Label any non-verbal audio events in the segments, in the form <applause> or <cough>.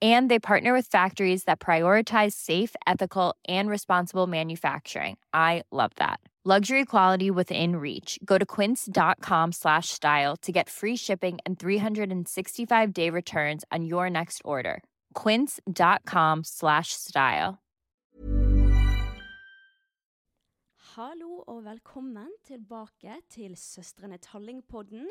And they partner with factories that prioritize safe, ethical, and responsible manufacturing. I love that. Luxury quality within reach. Go to quince.com slash style to get free shipping and 365 day returns on your next order. Quince.com slash style. Hallo og velkommen tilbake til Søstrene Talling-podden.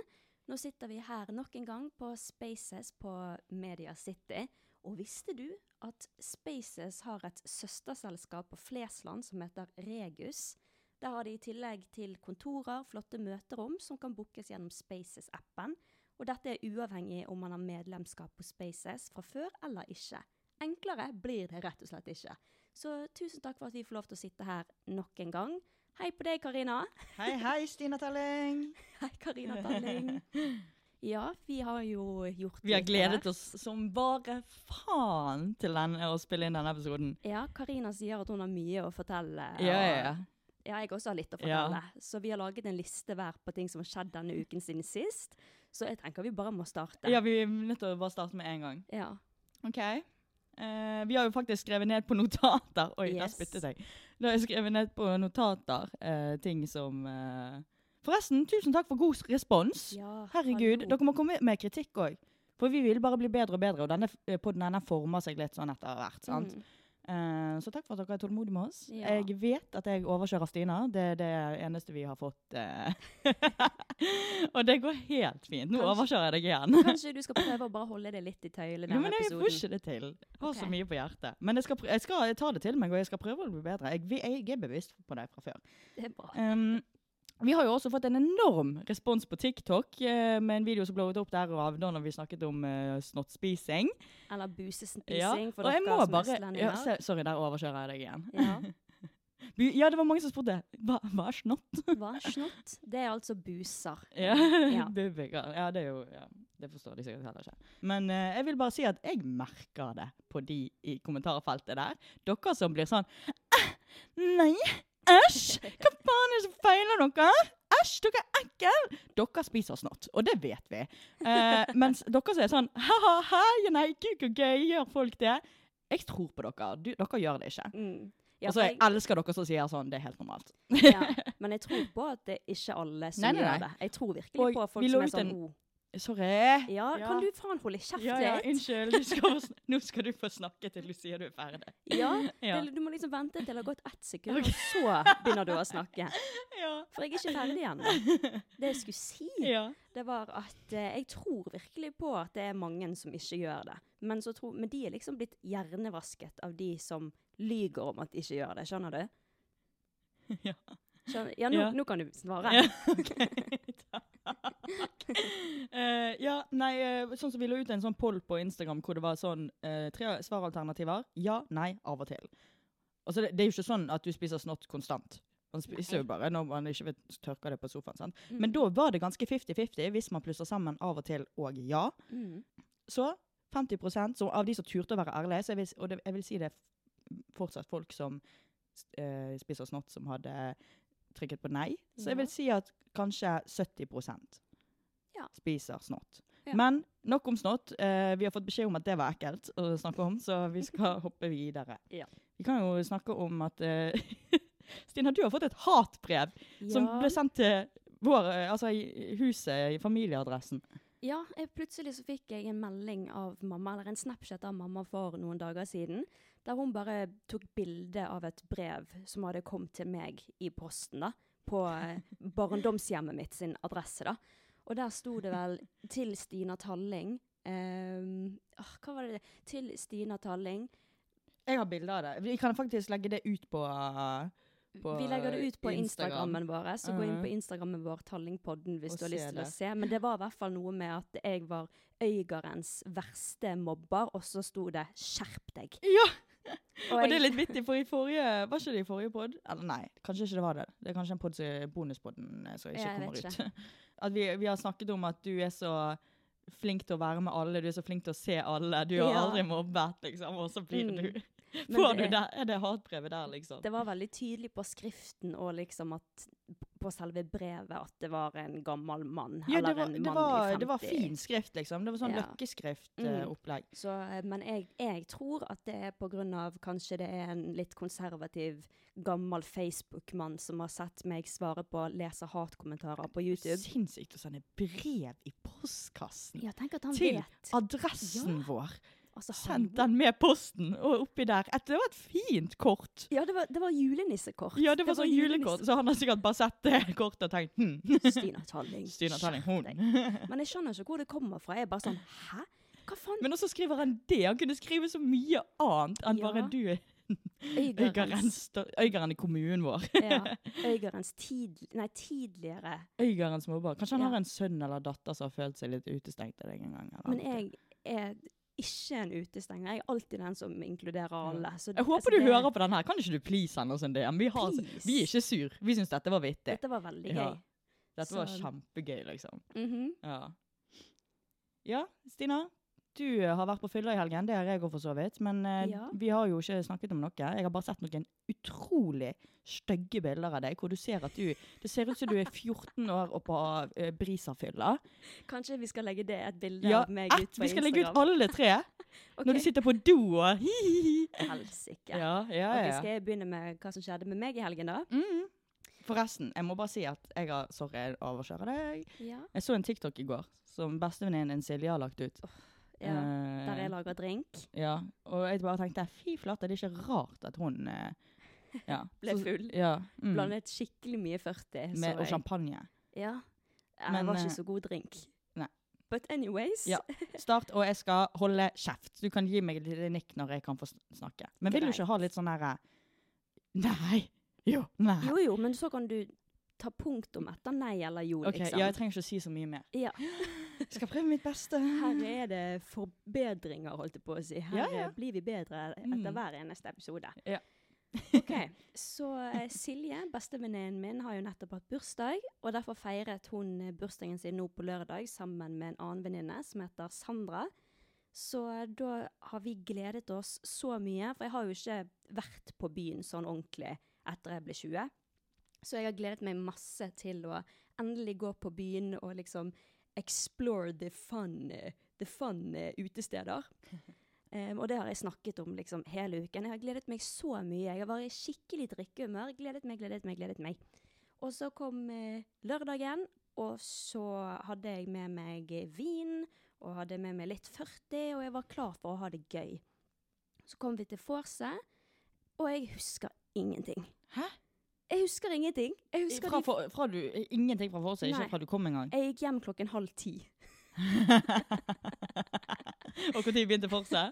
Nå sitter vi her nok en gang på Spaces på Media City. Og visste du at Spaces har et søsterselskap på Flesland som heter Regus? Der har de i tillegg til kontorer, flotte møterom som kan bookes gjennom Spaces-appen. Og dette er uavhengig om man har medlemskap på Spaces fra før eller ikke. Enklere blir det rett og slett ikke. Så tusen takk for at vi får lov til å sitte her nok en gang. Hei på deg, Karina. Hei, hei, Stina Telling. <laughs> Hei, Karina Talling. <laughs> Ja, vi har jo gjort Vi har gledet oss som bare faen til denne, å spille inn denne episoden. Ja, Karina sier at hun har mye å fortelle. Ja, ja, ja. Ja, jeg også har litt å Ja. fortelle. Så vi har laget en liste hver på ting som har skjedd denne uken siden sist. Så jeg tenker vi bare må starte. Ja, vi er nødt til å bare starte med en gang. Ja. OK. Uh, vi har jo faktisk skrevet ned på notater Oi, der spyttet jeg. Da har jeg skrevet ned på notater uh, ting som eh, Forresten, tusen takk for god respons. Ja, Herregud, hallo. dere må komme med kritikk òg. For vi vil bare bli bedre og bedre, og denne eh, podden denne former seg litt sånn etter hvert. sant? Mm. Eh, så takk for at dere er tålmodige med oss. Ja. Jeg vet at jeg overkjører Stina. Det er det eneste vi har fått. eh. <laughs> og det går helt fint. Nå Kanskje- overkjører jeg deg igjen. Kanskje du skal prøve å bare holde det litt i tøylet Jo, denne men jeg episoden. får ikke det til. Jeg har okay. så mye på hjertet. Men jeg skal, jeg skal ta det til meg, og jeg skal prøve å bli bedre. Jeg, jeg er bevisst på det fra før. Det er bra. Um, vi har jo også fått en enorm respons på TikTok eh, med en video som ble opp der av da når vi snakket om eh, snottspising. Eller busespising Ja, for og dere som ja, østlendinger. se, Sorry, der overkjører jeg deg igjen. Ja. <laughs> Ja, det var mange som spurte hva, hva er snott. Hva er snott? Det er altså buser. <laughs> Ja, Ja. Bubbiker. Ja, det er jo ja, Det forstår de sikkert heller ikke. Men eh, jeg vil bare si at jeg merker det på de i kommentarfeltet der. Dere som blir sånn «Eh, Nei, æsj! Hva faen er det som feiler dere? Æsj, dere er ekle! Dere spiser snott, og det vet vi. Eh, mens dere som er sånn ha-ha, nei, gud, så gøy, gjør folk det? Jeg tror på dere. Du, dere gjør det ikke. Mm. Ja, Og så for jeg elsker dere som sier sånn, det er helt normalt. ja, <laughs> men jeg tror på at det er ikke alle som Nei, nei, gjør det. Jeg tror virkelig Og på folk som er sånn en- oh, Sorry. ja, Ja. kan du faen holde kjeft Ja, ja, litt? unnskyld. Du skal, <laughs> nå skal du få snakke til du sier du er ferdig. Ja, <laughs> Ja. Det, du må liksom vente til det har gått ett sekund, okay. og så begynner du å snakke. <laughs> Ja. For jeg er ikke ferdig ennå. Det jeg skulle si, ja. det var at eh, jeg tror virkelig på at det er mange som ikke gjør det. Men, så tro, men de er liksom blitt hjernevasket av de som lyger om at de ikke gjør det. Skjønner du? Ja. Skjønner, ja, nå, Ja. nå kan du svare. Ja, ok. <laughs> Eh, ja, nei, uh, sånn som vi la ut en sånn poll på Instagram hvor det var sånn uh, tre svaralternativer. Ja, nei, av og til. Altså, det, det er jo ikke sånn at du spiser snott konstant. Man spiser jo bare når man ikke vet, tørker det på sofaen. sant? Mm. Men da var det ganske 50-50 hvis man plusser sammen av og til og ja. Mm. Så 50 så av de som turte å være ærlige, så jeg vil, og det, jeg vil si det er fortsatt folk som uh, spiser snott, som hadde trykket på nei. Så jeg vil si at kanskje 70 Ja, spiser snott. Ja. Men nok om snott. Eh, vi har fått beskjed om at det var ekkelt å snakke om, så vi skal <laughs> hoppe videre. Ja. Vi kan jo snakke om at eh, <laughs> Stina, du har fått et hatbrev som ble sendt til vår, eh, altså i huset, i familieadressen. Ja, jeg, plutselig så fikk jeg en melding av mamma, eller en Snapchat av mamma for noen dager siden, der hun bare tok bilde av et brev som hadde kommet til meg i posten, da, på eh, barndomshjemmet mitt sin adresse, da. Og der sto det vel 'Til Stina Talling'. Um, oh, hva var det? Til Stina Talling. Jeg har bilde av det. Vi kan faktisk legge det ut på, på Vi legger det ut på Instagram. Vår, så gå inn på Instagrammen vår, Tallingpodden, hvis Og du har lyst til å se. Men det var i hvert fall noe med at jeg var Øygarens verste mobber, og så sto det 'skjerp deg'. Ja! Og Og det er litt vittig, for i forrige Var ikke det i forrige pod? Eller nei, kanskje ikke det var det. Det er kanskje en pod som- bonuspodden eh, som ikke jeg kommer vet ut. <laughs> At vi, vi har snakket om at du er så flink til å være med alle, du er så flink til å se alle. Du har Ja. aldri mobbet, liksom, og så blir Mm. <laughs> du Får du er- det? Er det hatbrevet der, liksom? Det var veldig tydelig på skriften og liksom at på selve brevet at det var en gammel mann. Ja, eller det var, en det, var, i 50. det var fin skrift, liksom. Det var sånn Ja. eh, Mm. løkkeskrift-opplegg. Så, eh, men jeg, jeg tror at det er på grunn av kanskje det er en litt konservativ, gammel Facebook-mann som har sett meg svare på lese hatkommentarer på YouTube. Sinnssykt å sende brev i postkassen. Ja, tenk at han Til vet. adressen Ja. vår. Altså, han- Sendt den med posten, og oppi der et, Det var et fint kort. Ja, det var, det var julenissekort. Ja, det var sånn julenisse- julekort, så han har sikkert bare sett det kortet og tenkt hm. Stina Talling. <laughs> Stina Talling, hun. Men jeg skjønner ikke hvor det kommer fra. Jeg er bare sånn Hæ? Hva faen? Men også skriver han det. Han kunne skrive så mye annet enn Ja. bare du Øygarens, Øygarens i kommunen vår. ja, <laughs> Øygarens tid, nei, tidligere Øygarens mobber. Kanskje han Ja. har en sønn eller datter som har følt seg litt utestengt av deg en gang. eller Men jeg er ikke en utestenger. Jeg er alltid den som inkluderer alle. Så, Jeg håper altså, du det- hører på den her. Kan ikke du please sende oss en DM? Vi, har, vi er ikke sur. Vi syns dette var vittig. Dette var veldig Ja. gøy. Dette var kjempegøy, liksom. Mhm. Ja. ja, Stina. Du eh, har vært på fylla i helgen, det har jeg òg for så vidt. Men eh, Ja. vi har jo ikke snakket om noe. Jeg har bare sett noen utrolig stygge bilder av deg, hvor du ser at du Det ser ut som du er <laughs> 14 år og på uh, Brisa-fylla. Kanskje vi skal legge det et bilde Ja, av meg ut på Vi skal legge ut alle tre. <laughs> okay. Når du sitter på do og hi-hi-hi. Helsike. Ja, ja, Ok, ja. skal jeg begynne med hva som skjedde med meg i helgen, da? Mm. Forresten, jeg må bare si at jeg har Sorry, jeg overkjører deg. Ja. Jeg så en TikTok i går som bestevenninnen Silje har lagt ut. Ja. Eh, Der jeg lager drink. Ja, og jeg bare tenkte fy flate, det er ikke rart at hun eh, ja. <laughs> Ble full. Ja. Mm. Blandet skikkelig mye 40. Med, og jeg- champagne. Ja. Jeg Men, var eh, ikke så god drink. nei. But anyways. Ja. Start, og jeg skal holde kjeft. Du kan gi meg et lite nikk når jeg kan få snakke. Men vil du ikke ha litt sånn herre Nei. Jo. Nei. Jo jo, men så kan du ta punktum etter nei eller jo, Ok, liksom. ja, jeg trenger ikke å si så mye mer. Ja. <gasps> Jeg skal prøve mitt beste. Her er det forbedringer, holdt jeg på å si. Her Ja, blir vi bedre etter Mm. hver eneste episode. Ja. <laughs> ok, Så eh, Silje, bestevenninnen min, har jo nettopp hatt bursdag. Og derfor feiret hun eh, bursdagen sin nå på lørdag sammen med en annen venninne som heter Sandra. Så eh, da har vi gledet oss så mye, for jeg har jo ikke vært på byen sånn ordentlig etter jeg ble 20. Så jeg har gledet meg masse til å endelig gå på byen og liksom explore the fun, the fun eh, utesteder. <laughs> Um, og det har jeg snakket om liksom hele uken. Jeg har gledet meg så mye. Jeg har vært i skikkelig drikkehumør. Gledet meg, gledet meg, gledet meg. Og så kom eh, lørdagen, og så hadde jeg med meg vin, og hadde med meg litt 40, og jeg var klar for å ha det gøy. Så kom vi til vorset, og jeg husker ingenting. Hæ? Jeg husker ingenting. Jeg husker Fra, for, fra du, ingenting fra forset, ikke fra du kom engang? Jeg gikk hjem klokken halv ti. <laughs> og når begynte Forse?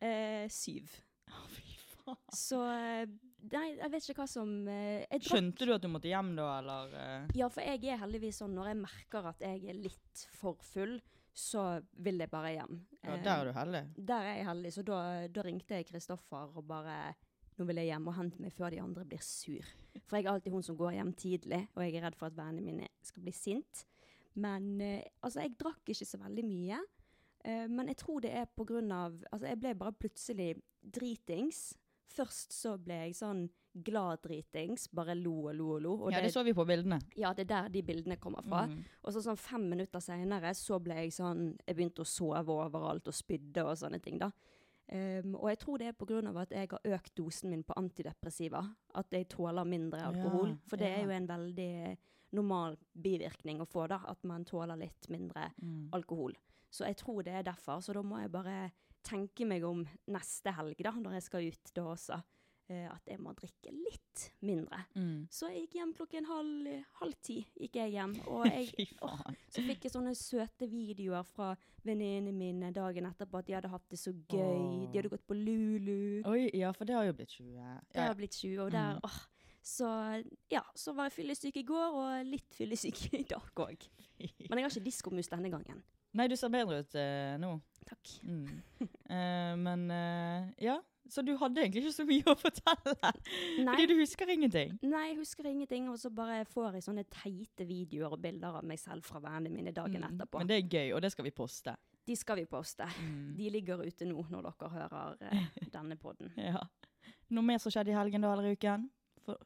Eh, syv. Oh, fy faen. Så eh, Nei, jeg vet ikke hva som eh, jeg Skjønte du at du måtte hjem da, eller? eh? Ja, for jeg er heldigvis sånn når jeg merker at jeg er litt for full, så vil jeg bare hjem. Ja, der er du heldig. Der er jeg heldig, så da, da ringte jeg Kristoffer og bare Nå vil jeg hjem og hente meg før de andre blir sur. For jeg er alltid hun som går hjem tidlig, og jeg er redd for at vennene mine skal bli sint. Men eh, altså, jeg drakk ikke så veldig mye. Eh, men jeg tror det er på grunn av Altså, jeg ble bare plutselig dritings. Først så ble jeg sånn glad dritings, bare lo og lo og lo. Og Ja, det så vi på bildene. ja, det er der de bildene kommer fra. Mm. Og så sånn fem minutter seinere så ble jeg sånn Jeg begynte å sove overalt og spydde og sånne ting, da. Ehm, og jeg tror det er av at jeg har økt dosen min på antidepressiva. At jeg tåler mindre alkohol. Ja, for det er jo en veldig normal bivirkning å få, da. At man tåler litt mindre Mm. alkohol. Så jeg tror det er derfor. Så da må jeg bare tenke meg om neste helg, da, når jeg skal ut da også. Eh, at jeg må drikke litt mindre. Mm. Så jeg gikk hjem klokken halv, halv ti. gikk jeg hjem, <laughs> og jeg, Fy så fikk jeg sånne søte videoer fra venninnene mine dagen etterpå at de hadde hatt det så gøy. Åh. De hadde gått på Lulu. Oi, ja, for det har jo blitt 20. Det har blitt 20, og der Mm. åh. Så ja, så var jeg fyllesyk i går, og litt fyllesyk i dag òg. Men jeg har ikke diskomus denne gangen. Nei, du ser bedre ut eh, nå. Takk. Mm. Eh, men eh, ja, så du hadde egentlig ikke så mye å fortelle. Nei. Fordi du husker ingenting. Nei, jeg husker ingenting, og så bare får jeg sånne teite videoer og bilder av meg selv fra vennene mine dagen Mm. etterpå. Men det er gøy, og det skal vi poste. De skal vi poste. Mm. De ligger ute nå når dere hører eh, <laughs> denne podden. Ja. Noe mer som skjedde i helgen da, eller i uken? For,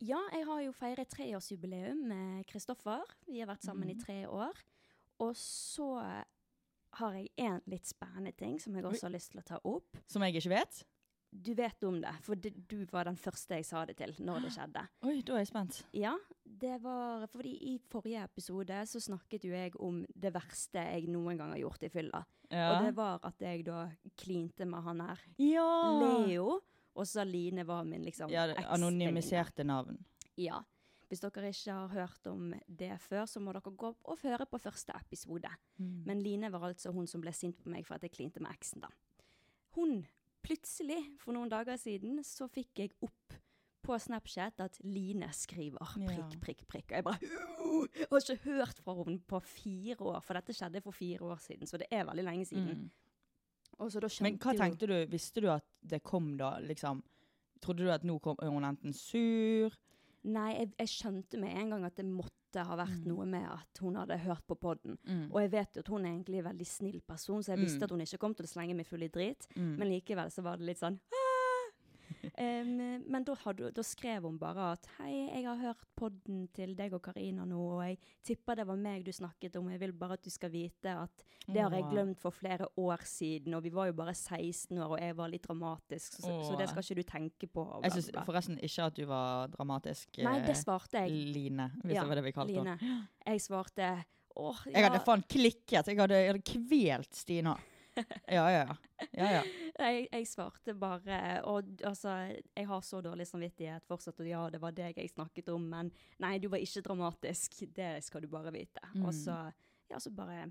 Ja, jeg har jo feiret treårsjubileum med Kristoffer. Vi har vært sammen i Mhm. tre år. Og så har jeg en litt spennende ting som jeg også har lyst til å ta opp. som jeg ikke vet? Du vet om det, for det, du var den første jeg sa det til når det skjedde. Oi, da er jeg spent. Ja, det var fordi i forrige episode så snakket jo jeg om det verste jeg noen gang har gjort i fylla. Ja. Og det var at jeg da klinte med han her ja. Leo, og så Line var min liksom ja, det- anonymiserte navn. Ja. Hvis dere ikke har hørt om det før, så må dere gå opp og høre på første episode. Mm. Men Line var altså hun som ble sint på meg for at jeg klinte med eksen, da. Hun Plutselig, for noen dager siden, så fikk jeg opp på Snapchat at Line skriver prikk, prikk, prikk. Og jeg bare «Åh, Jeg har ikke hørt fra henne på fire år, for dette skjedde for fire år siden, så det er veldig lenge siden. Mm. Og så da Men hva tenkte du? Visste du at det kom da, liksom? Trodde du at nå kom, hun enten sur? Nei, jeg, jeg skjønte med en gang at det måtte ha vært Mm. noe med at hun hadde hørt på podden. Mm. Og jeg vet jo at hun er egentlig en veldig snill person, så jeg visste Mm. at hun ikke kom til å slenge meg full i drit. Mm. Men likevel så var det litt sånn «Ah!» Em, Men da, hadde, da skrev hun bare at hei, jeg har hørt podden til deg og Karina nå, og jeg tipper det var meg du snakket om. Jeg vil bare at du skal vite at det har jeg glemt for flere år siden, og vi var jo bare 16 år, og jeg var litt dramatisk, så, så det skal ikke du tenke på. Jeg syns forresten ikke at du var dramatisk. Nei, eh, det svarte jeg. Line, hvis Ja, det var det vi kalte henne. Jeg svarte åh, Jeg hadde ja, faen klikket. Jeg hadde, jeg hadde kvelt Stina. Ja, ja, ja. ja, ja. <laughs> jeg, jeg svarte bare Og altså, jeg har så dårlig samvittighet fortsatt, og ja, det var deg jeg snakket om, men nei, du var ikke dramatisk. Det skal du bare vite. Mm. Og så Ja, så bare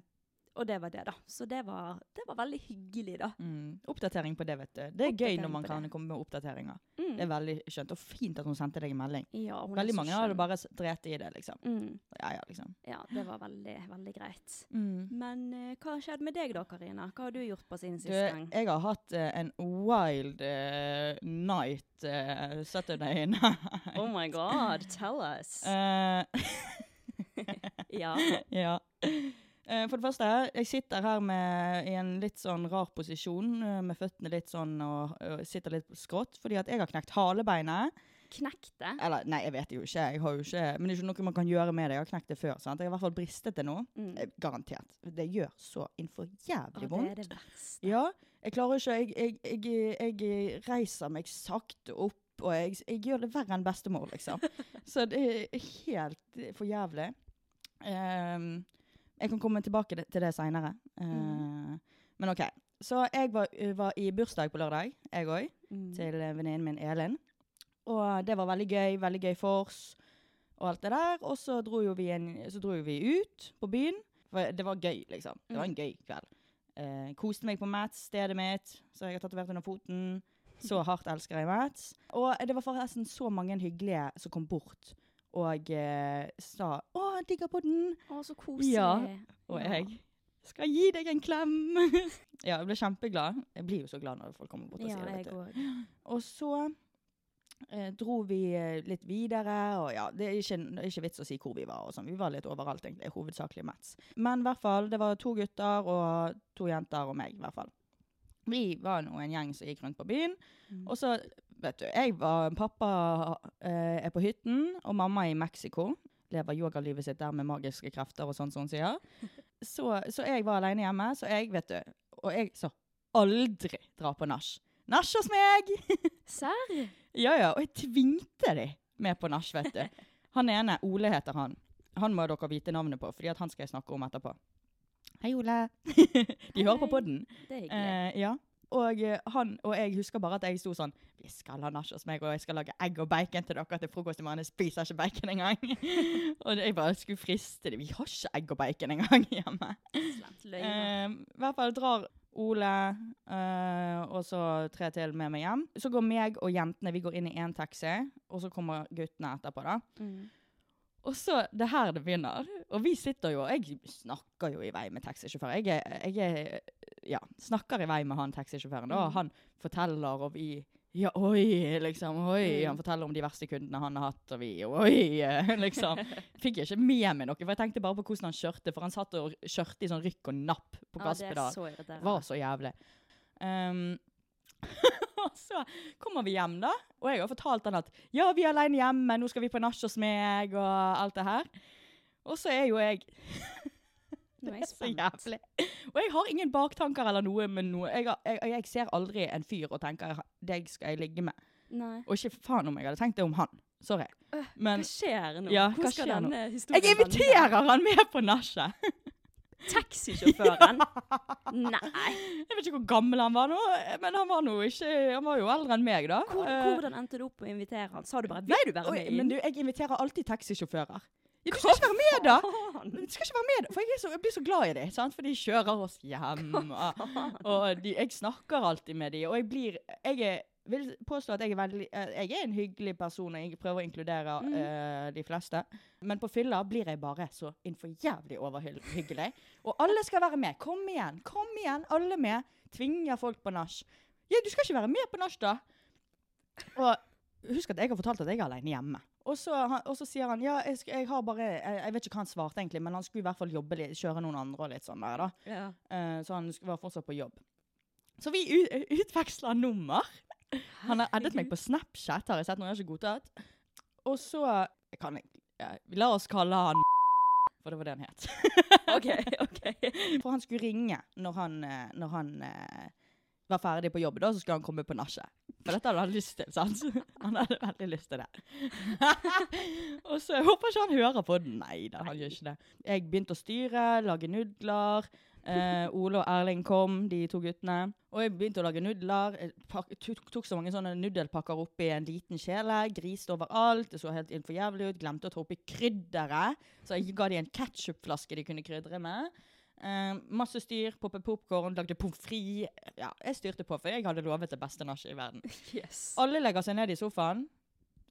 Og det var det, da. Så det var, det var veldig hyggelig, da. Mm. Oppdatering på det, vet du. Det er gøy når man kan det. komme med oppdateringer. Mm. Det er veldig skjønt. Og fint at hun sendte deg en melding. Ja, Veldig mange hadde bare drept i det, liksom. mm. Ja, ja, liksom. Ja, det var veldig, veldig greit. Mm. Men uh, hva har skjedd med deg da, Karina? Hva har du gjort på siden sist gang? jeg har hatt uh, en wild uh, night uh, Saturday night. <laughs> Oh my god, tell us. <laughs> Ja. <laughs> ja. Eh, For det første, jeg sitter her med, i en litt sånn rar posisjon, eh, med føttene litt sånn og, og sitter litt skrått, fordi at jeg har knekt halebeinet. Knekt det? Eller, nei, jeg vet jo ikke, jeg har jo ikke, men det er ikke noe man kan gjøre med det. Jeg har knekt det før, sant? Jeg har i hvert fall bristet det nå. Mm. Eh, Garantert. Det gjør så innenfor jævlig det er det verste. Ja, jeg klarer ikke, jeg, jeg, jeg, jeg reiser meg sakte opp, og jeg, gjør det verre enn bestemor, liksom. <laughs> Så det er helt for jævlig. Ehm, jeg kan komme tilbake til det senere. Mm. Men ok, så jeg var, var i bursdag på lørdag, jeg også, Mm. til eh, venninnen min Elin. Og det var veldig gøy, veldig gøy vors og alt det der. Og så dro jo vi, en, så dro vi ut på byen, for det var gøy, liksom. Det var en gøy kveld. Eh, koste meg på Mats, stedet mitt, så jeg har tatovert under foten. Så hardt elsker jeg Mats. Og det var forresten så mange hyggelige som kom bort og eh, sa 'Å, jeg digger podden'. Å, så koselig. Ja, Og Ja. jeg skal gi deg en klem. <laughs> ja, jeg ble kjempeglad. Jeg blir jo så glad når folk kommer bort og Ja, sier det. jeg Og så eh, dro vi eh, litt videre, og ja, det er, ikke, det er ikke vits å si hvor vi var. og sånn. Vi var litt overalt, egentlig. Hovedsakelig Mats. Men i hvert fall, det var to gutter og to jenter og meg, i hvert fall. Vi var nå en gjeng som gikk rundt på byen. Mm. Og så vet du, jeg var Pappa eh, er på hytten, og mamma er i Mexico. Lever yogalivet sitt der med magiske krefter og sånn som hun sier. <laughs> Så, så jeg var alene hjemme, så jeg, vet du Og jeg så aldri dra på nach. Nach hos meg! <laughs> Serr? Ja, ja, og jeg tvingte de med på nach, vet du. <laughs> Han ene, Ole heter han. Han må dere vite navnet på, fordi han skal jeg snakke om etterpå. Hei, Ole. de hører på podden. Det er hyggelig. Eh, ja. Og, eh, han, og jeg husker bare at jeg sto sånn Vi skal ha nach hos meg, og jeg skal lage egg og bacon til dere til frokost i morgen. Jeg spiser ikke bacon engang. <laughs> og jeg bare skulle friste dem. Vi har ikke egg og bacon engang <laughs> hjemme. Slemt løgn. Eh, I hvert fall drar Ole uh, og så tre til med meg hjem. Så går meg og jentene vi går inn i én taxi, og så kommer guttene etterpå. da. Mm. Og så, det er her det begynner. Og vi sitter jo, og jeg snakker jo i vei med taxisjåfør. Jeg, jeg ja, snakker i vei med han taxisjåføren. Og Han forteller, og vi ja, oi, liksom. Oi. Han forteller om de verste kundene han har hatt, og vi oi, eh, <laughs> liksom. Fikk jeg ikke med meg noe, for jeg tenkte bare på hvordan han kjørte. For han satt og kjørte i sånn rykk og napp på Ja, det gasspedal. irriterende. var så jævlig. Um, <laughs> og så kommer vi hjem, da. Og jeg har fortalt han at ja, vi er alene hjemme, nå skal vi på nach hos meg, og alt det her. Og så er jo jeg <laughs> Nå er det <laughs> jeg så jævlig. Og jeg har ingen baktanker eller noe med noe. Jeg, har, jeg, jeg ser aldri en fyr og tenker deg skal jeg ligge med. Nei. Og ikke faen om jeg hadde tenkt det om han. Sorry. Men Hva skjer nå? Ja, Hvor hva skal skjer nå? denne historien jeg inviterer han med på nachet! <laughs> Taxisjåføren? Nei. Jeg vet ikke hvor gammel han var nå, men han var, nå ikke, han var jo eldre enn meg, da. Hvor, Eh, hvordan endte du opp med å invitere han? Sa du bare 'vil du være Oi, med inn'? men du, jeg inviterer alltid taxisjåfører. Ja, du skal ikke være med, da! Du skal ikke være med, for jeg, så, jeg blir så glad i dem, sant? for de kjører oss hjem. Og, de, jeg snakker alltid med dem, og jeg blir Jeg er, vil påstå at jeg er, veldig, eh, jeg er en hyggelig person, og jeg prøver å inkludere Mm. uh, de fleste. Men på fylla blir jeg bare så innenfor jævlig overhyggelig. Og alle skal være med. Kom igjen, kom igjen, alle med. Tvinger folk på nach. Ja, du skal ikke være med på nach, da. Og husk at jeg har fortalt at jeg er alene hjemme. Og så, han, og så sier han ja, jeg, jeg har bare jeg, jeg vet ikke hva han svarte, egentlig, men han skulle i hvert fall jobbe litt, kjøre noen andre og litt sånn der, da. Ja. Uh, så han var fortsatt på jobb. Så vi ut, utveksla nummer. Han har addet meg på Snapchat, har jeg sett noe jeg har ikke godtatt. Og så jeg kan, jeg- ja, La oss kalle han For det var det han het. OK, OK. <laughs> For han skulle ringe når han, eh, når han eh, var ferdig på jobb. Da så skulle han komme på nachet. For dette hadde han lyst til. sant? <laughs> Han hadde veldig lyst til det. <laughs> og så jeg håper ikke han hører på den. Nei da, han gjør ikke det. Jeg begynte å styre, lage nudler. Eh, Ole og Erling kom, de to guttene. Og jeg begynte å lage nudler. Jeg tok, tok så mange sånne nudelpakker oppi en liten kjele. Griste overalt. Det så helt innenfor jævlig ut. Glemte å ta oppi krydderet. Så jeg ga de en ketsjupflaske de kunne krydre med. Eh, masse styr, poppet popkorn, lagde pommes frites. Ja, jeg styrte på, for jeg hadde lovet det beste nachet i verden. <laughs> Yes. Alle legger seg ned i sofaen.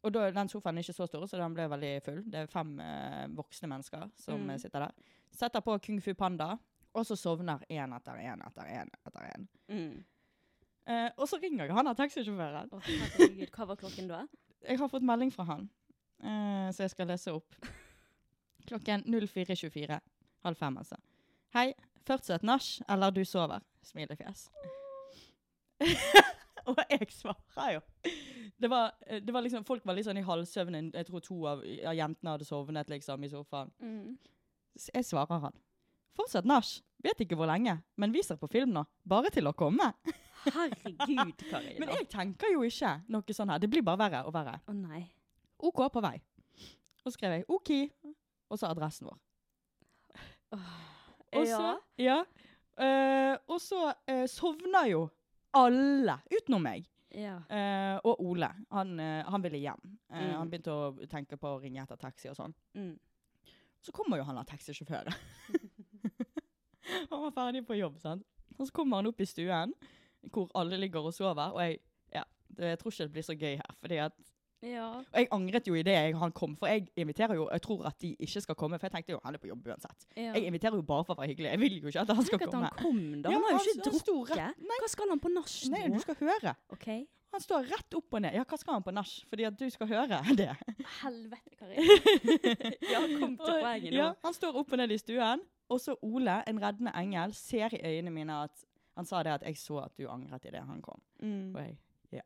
Og da, den sofaen er ikke så stor, så den ble veldig full. Det er fem uh, voksne mennesker som Mm. eh, sitter der. Setter på Kung Fu Panda, og så sovner én etter én etter én etter én. Mm. Uh, og så ringer han av taxisjåføren. Herregud. Hva var klokken da? <laughs> Jeg har fått melding fra han, så jeg skal lese opp. <laughs> Klokken 04.24. Halv fem, altså. Hei, fortsatt nach, eller du sover? Smilefjes. <laughs> og jeg svarer jo. Det var, eh, det var liksom, folk var litt sånn i halvsøvnen. Jeg tror to av, av jentene hadde sovnet liksom i sofaen. Mm. Så jeg svarer han. Fortsatt nach. Vet ikke hvor lenge, men viser på film nå. Bare til å komme. <laughs> Herregud, Karina. Men jeg tenker jo ikke noe sånn her. Det blir bare verre og verre. Å nei. OK på vei. Og så skrev jeg OK, og så adressen vår. Og så, ja. eh, og så eh, sovna jo alle, utenom meg. Ja. Uh, og Ole. Han, eh, han ville hjem. Eh, Mm. Han begynte å tenke på å ringe etter taxi og sånn. Mm. Så kommer jo han der taxisjåføren. <laughs> han var ferdig på jobb, sant. Og så kommer han opp i stuen, hvor alle ligger og sover. Og jeg, ja, det, jeg tror ikke det blir så gøy her. fordi at ja. og jeg angret jo i det jeg, han kom, for jeg inviterer jo Jeg tror at de ikke skal komme, for jeg tenkte jo han er på jobb uansett. ja. Jeg inviterer jo bare for å være hyggelig. Jeg vil jo ikke at han skal Tenk at komme. han kom, da. Ja, han har jo ikke drukket. Hva skal han på nach Nei, du skal høre. OK. Han står rett opp og ned. Ja, hva skal han på nach? Fordi at du skal høre <laughs> det. Helvete, Karina. <laughs> ja, kom til poenget nå. Ja, han står opp og ned i stuen, og så Ole, en reddende engel, ser i øynene mine at Han sa det at jeg så at du angret idet han kom. Mm. Og jeg Ja.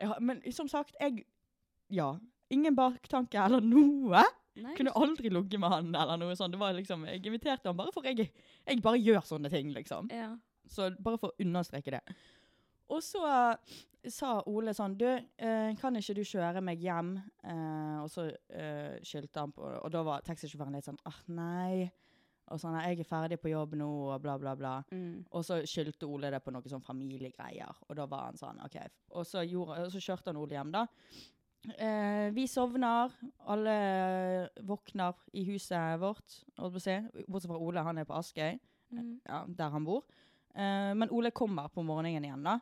Jeg men som sagt, jeg Ja. Ingen baktanke eller noe. Nei, Kunne aldri ligget med han eller noe sånt. Det var liksom, Jeg inviterte han bare for jeg, jeg bare gjør sånne ting, liksom. Ja. Så bare for å understreke det. Og så uh, sa Ole sånn Du, uh, kan ikke du kjøre meg hjem? Uh, og så skyldte han på Og da var taxisjåføren litt sånn ah, nei. Og sånn jeg er ferdig på jobb nå, og bla, bla, bla. Mm. Og så skyldte Ole det på noen sånn familiegreier. Og da var han sånn OK. Og så, gjorde, og så kjørte han Ole hjem, da. Eh, vi sovner. Alle våkner i huset vårt. Bortsett fra Ole, han er på Askøy, Mm. ja, der han bor. Eh, men Ole kommer på morgenen igjen, da.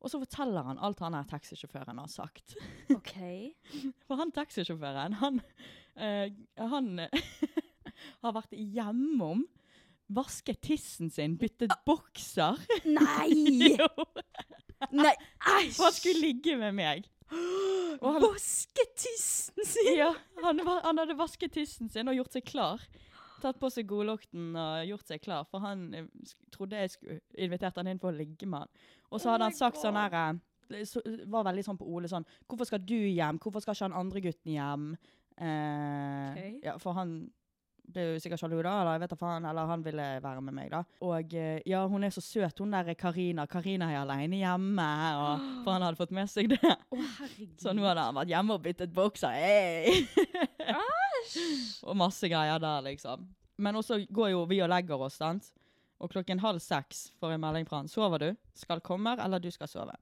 Og så forteller han alt han her taxisjåføren har sagt. <laughs> OK. For han taxisjåføren, han, eh, han <laughs> har vært hjemom, vasket tissen sin, byttet bokser. Nei! <laughs> Nei, for han skulle ligge med meg. Han, Vaske tissen sin! ja, han, var, han hadde vasket tissen sin og gjort seg klar. Tatt på seg godlukten og gjort seg klar, for han eh, trodde jeg skulle invitert han inn for å ligge med han. Og så Oh hadde oh han sagt sånn God. her eh, så, Var veldig sånn på Ole sånn Hvorfor skal du hjem? Hvorfor skal ikke han andre gutten hjem? Eh, okay. ja, for han ble jo sikkert sjalu, da, eller jeg vet da faen, eller han ville være med meg, da. Og eh, ja, hun er så søt, hun der Karina. Karina er alene hjemme, og, <gasps> for han hadde fått med seg det. Oh. Så nå hadde han vært hjemme og byttet bokser. Hey! <laughs> og masse greier der, liksom. Men også går jo vi og legger oss, sant. Og klokken halv seks får jeg melding fra han. Sover du? Skal komme, eller du skal sove?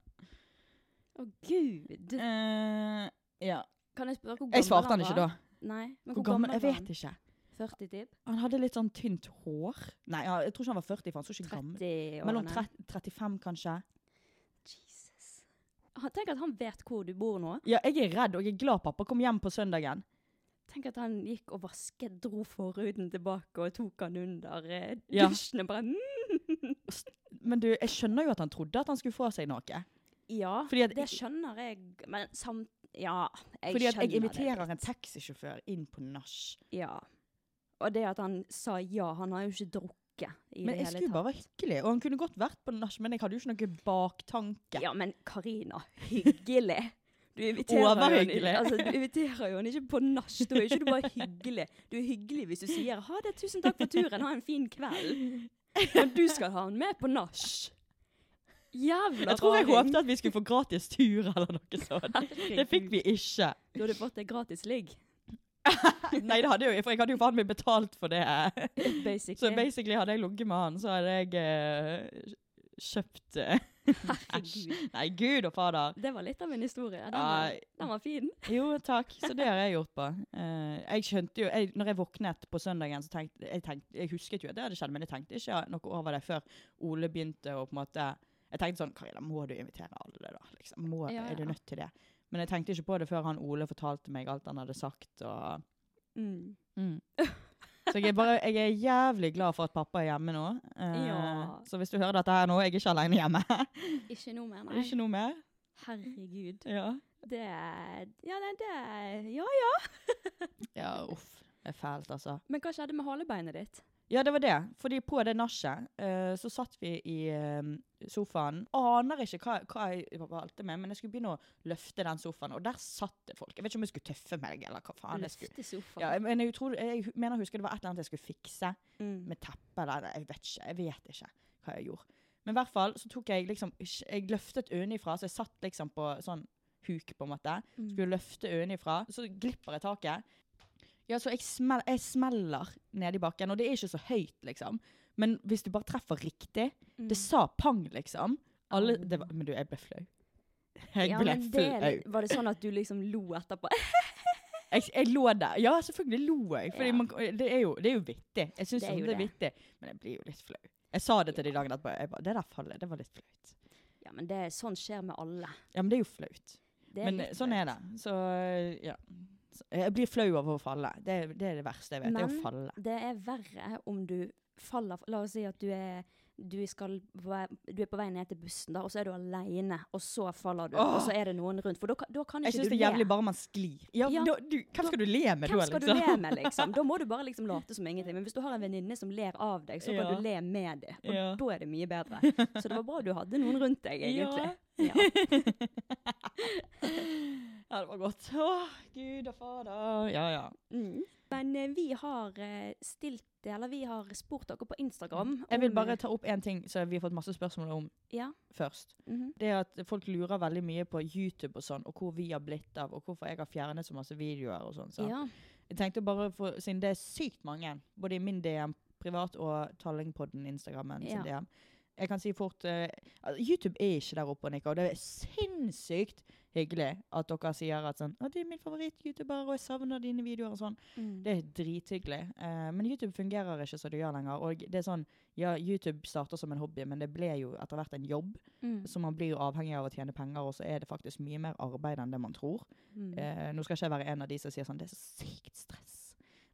Å, gud. Uh, ja. Kan jeg spørre hvor gammel han var? Jeg svarte han ikke da. Nei, men Hvor gammel? Jeg var vet ikke. 40 typ? Han hadde litt sånn tynt hår. Nei, jeg tror ikke han var 40, for han så ikke gammel 30 Mellom årene? 30, 35, kanskje. Jesus. Tenk at han vet hvor du bor nå. Ja, jeg er redd, og jeg er glad pappa kom hjem på søndagen. Tenk at han gikk og vasket, dro forhuden tilbake og tok han under eh, Ja. dusjen og bare mm. Men du, jeg skjønner jo at han trodde at han skulle få seg noe. Ja, Fordi at det skjønner jeg, men samt... Ja, jeg Fordi at skjønner jeg inviterer en taxisjåfør inn på nach. Ja. Og det at han sa ja, han har jo ikke drukket i Men det jeg skulle bare være hyggelig, og han kunne godt vært på nach, men jeg hadde jo ikke noe baktanke. Ja, men Karina, hyggelig. Du inviterer, jo altså, du inviterer jo han ikke på nach. Da er ikke du bare hyggelig. Du er hyggelig hvis du sier 'ha det, tusen takk for turen, ha en fin kveld'. Men du skal ha han med på nach. Jævla Jeg tror jeg raring. håpte at vi skulle få gratis tur eller noe sånt. Det fikk vi ikke. Du hadde fått det gratis ligg, <laughs> Nei, det hadde jo, for jeg hadde jo faen meg betalt for det. <laughs> basically. Så basically hadde jeg ligget med han, så hadde jeg uh, kjøpt eh, <laughs> Herregud. Nei, gud og fader. Det var litt av en historie. Den var, den var fin. Jo, takk. Så det har jeg gjort på. Uh, jeg skjønte jo, jeg, når jeg våknet på søndagen, så tenkte jeg, tenkte, jeg husket jo at det hadde skjedd, men jeg tenkte ikke noe over det før Ole begynte å på en måte Jeg tenkte sånn Karina, må du invitere alle, da? Liksom, må, Ja, Er du nødt til det? Men jeg tenkte ikke på det før han Ole fortalte meg alt han hadde sagt. og... Mm. Mm. <laughs> Så jeg er, bare, jeg er jævlig glad for at pappa er hjemme nå. Eh, Ja. Så hvis du hører dette her nå, jeg er ikke alene hjemme. <laughs> Ikke noe mer, Er nei. ikke noe mer? Herregud. Ja. Det er Ja, nei, det er Ja, ja. <laughs> ja, uff. Det er fælt, altså. Men hva skjedde med halebeinet ditt? Ja, det var det. Fordi på det nachet uh, så satt vi i eh, sofaen. Aner ikke hva, hva jeg valgte med, men jeg skulle begynne å løfte den sofaen, og der satt det folk. Jeg vet ikke om jeg skulle tøffe meg, eller hva faen jeg skulle. Løfte sofaen. Ja, men jeg, tror, jeg mener jeg husker det var et eller annet jeg skulle fikse. mm. med teppe eller jeg vet ikke. Jeg vet ikke hva jeg gjorde. Men i hvert fall så tok jeg liksom Jeg løftet øyenifra, så jeg satt liksom på sånn huk, på en måte. Mm. Skulle løfte øyenifra, så glipper jeg taket. Ja, så jeg, smel jeg smeller ned i bakken, og det er ikke så høyt, liksom. Men hvis du bare treffer riktig Mm. Det sa pang, liksom. Alle, det var, men du, jeg ble flau. Jeg ja, ble flau. Var det sånn at du liksom lo etterpå? <laughs> Jeg, jeg lå der. Ja, selvfølgelig lo jeg. For Ja. det, er jo, det er jo vittig. Jeg syns Det det, det er vittig. Men jeg blir jo litt flau. Jeg sa det til de dagene etterpå. Jeg bare, det der fallet, det var litt flaut. Ja, men det, sånn skjer med alle. Ja, men det er jo flaut. Men sånn er det. Så ja. Jeg blir flau over å falle. Det, det er det verste jeg vet. det er Men å falle. det er verre om du faller La oss si at du er du, skal, du er på vei ned til bussen, da, og så er du alene, og så faller du, Åh. og så er det noen rundt. For da, kan- ikke du le. Jeg syns det er jævlig bare man sklir. Ja, Ja, da, du, hvem skal du le med Hvem da, skal liksom? du le med, liksom? Da må du bare liksom late som ingenting. Men hvis du har en venninne som ler av deg, så kan Ja. du le med det. Og da er det mye bedre. <laughs> Så det var bra du hadde noen rundt deg, egentlig. <laughs> Ja. <laughs> Ja. det var godt. <laughs> Å, Gud og fader. Ja, ja. Mm. Men eh, vi har eh, stilt Eller vi har spurt dere på Instagram. Jeg vil bare ta opp én ting som vi har fått masse spørsmål om Ja. først. mhm. Det er at folk lurer veldig mye på YouTube og sånn, og hvor vi har blitt av, og hvorfor jeg har fjernet så masse videoer og sånn. Så. ja. Jeg tenkte bare, for, siden det er sykt mange, både i min DM privat og Tallingpodden Instagrammen sin Ja. DM, jeg kan si fort altså, YouTube er ikke der oppe og nikker, og det er sinnssykt hyggelig at dere sier at sånn, «Å, du er min favoritt-youtuber, og jeg savner dine videoer og sånn. Mm. Det er drithyggelig. Uh, men YouTube fungerer ikke som det gjør lenger. Og det er sånn, ja, YouTube starter som en hobby, men det ble jo etter hvert en jobb. Mm. Så man blir jo avhengig av å tjene penger, og så er det faktisk mye mer arbeid enn det man tror. Mm. Uh, nå skal ikke jeg være en av de som sier sånn, det er så sykt stress.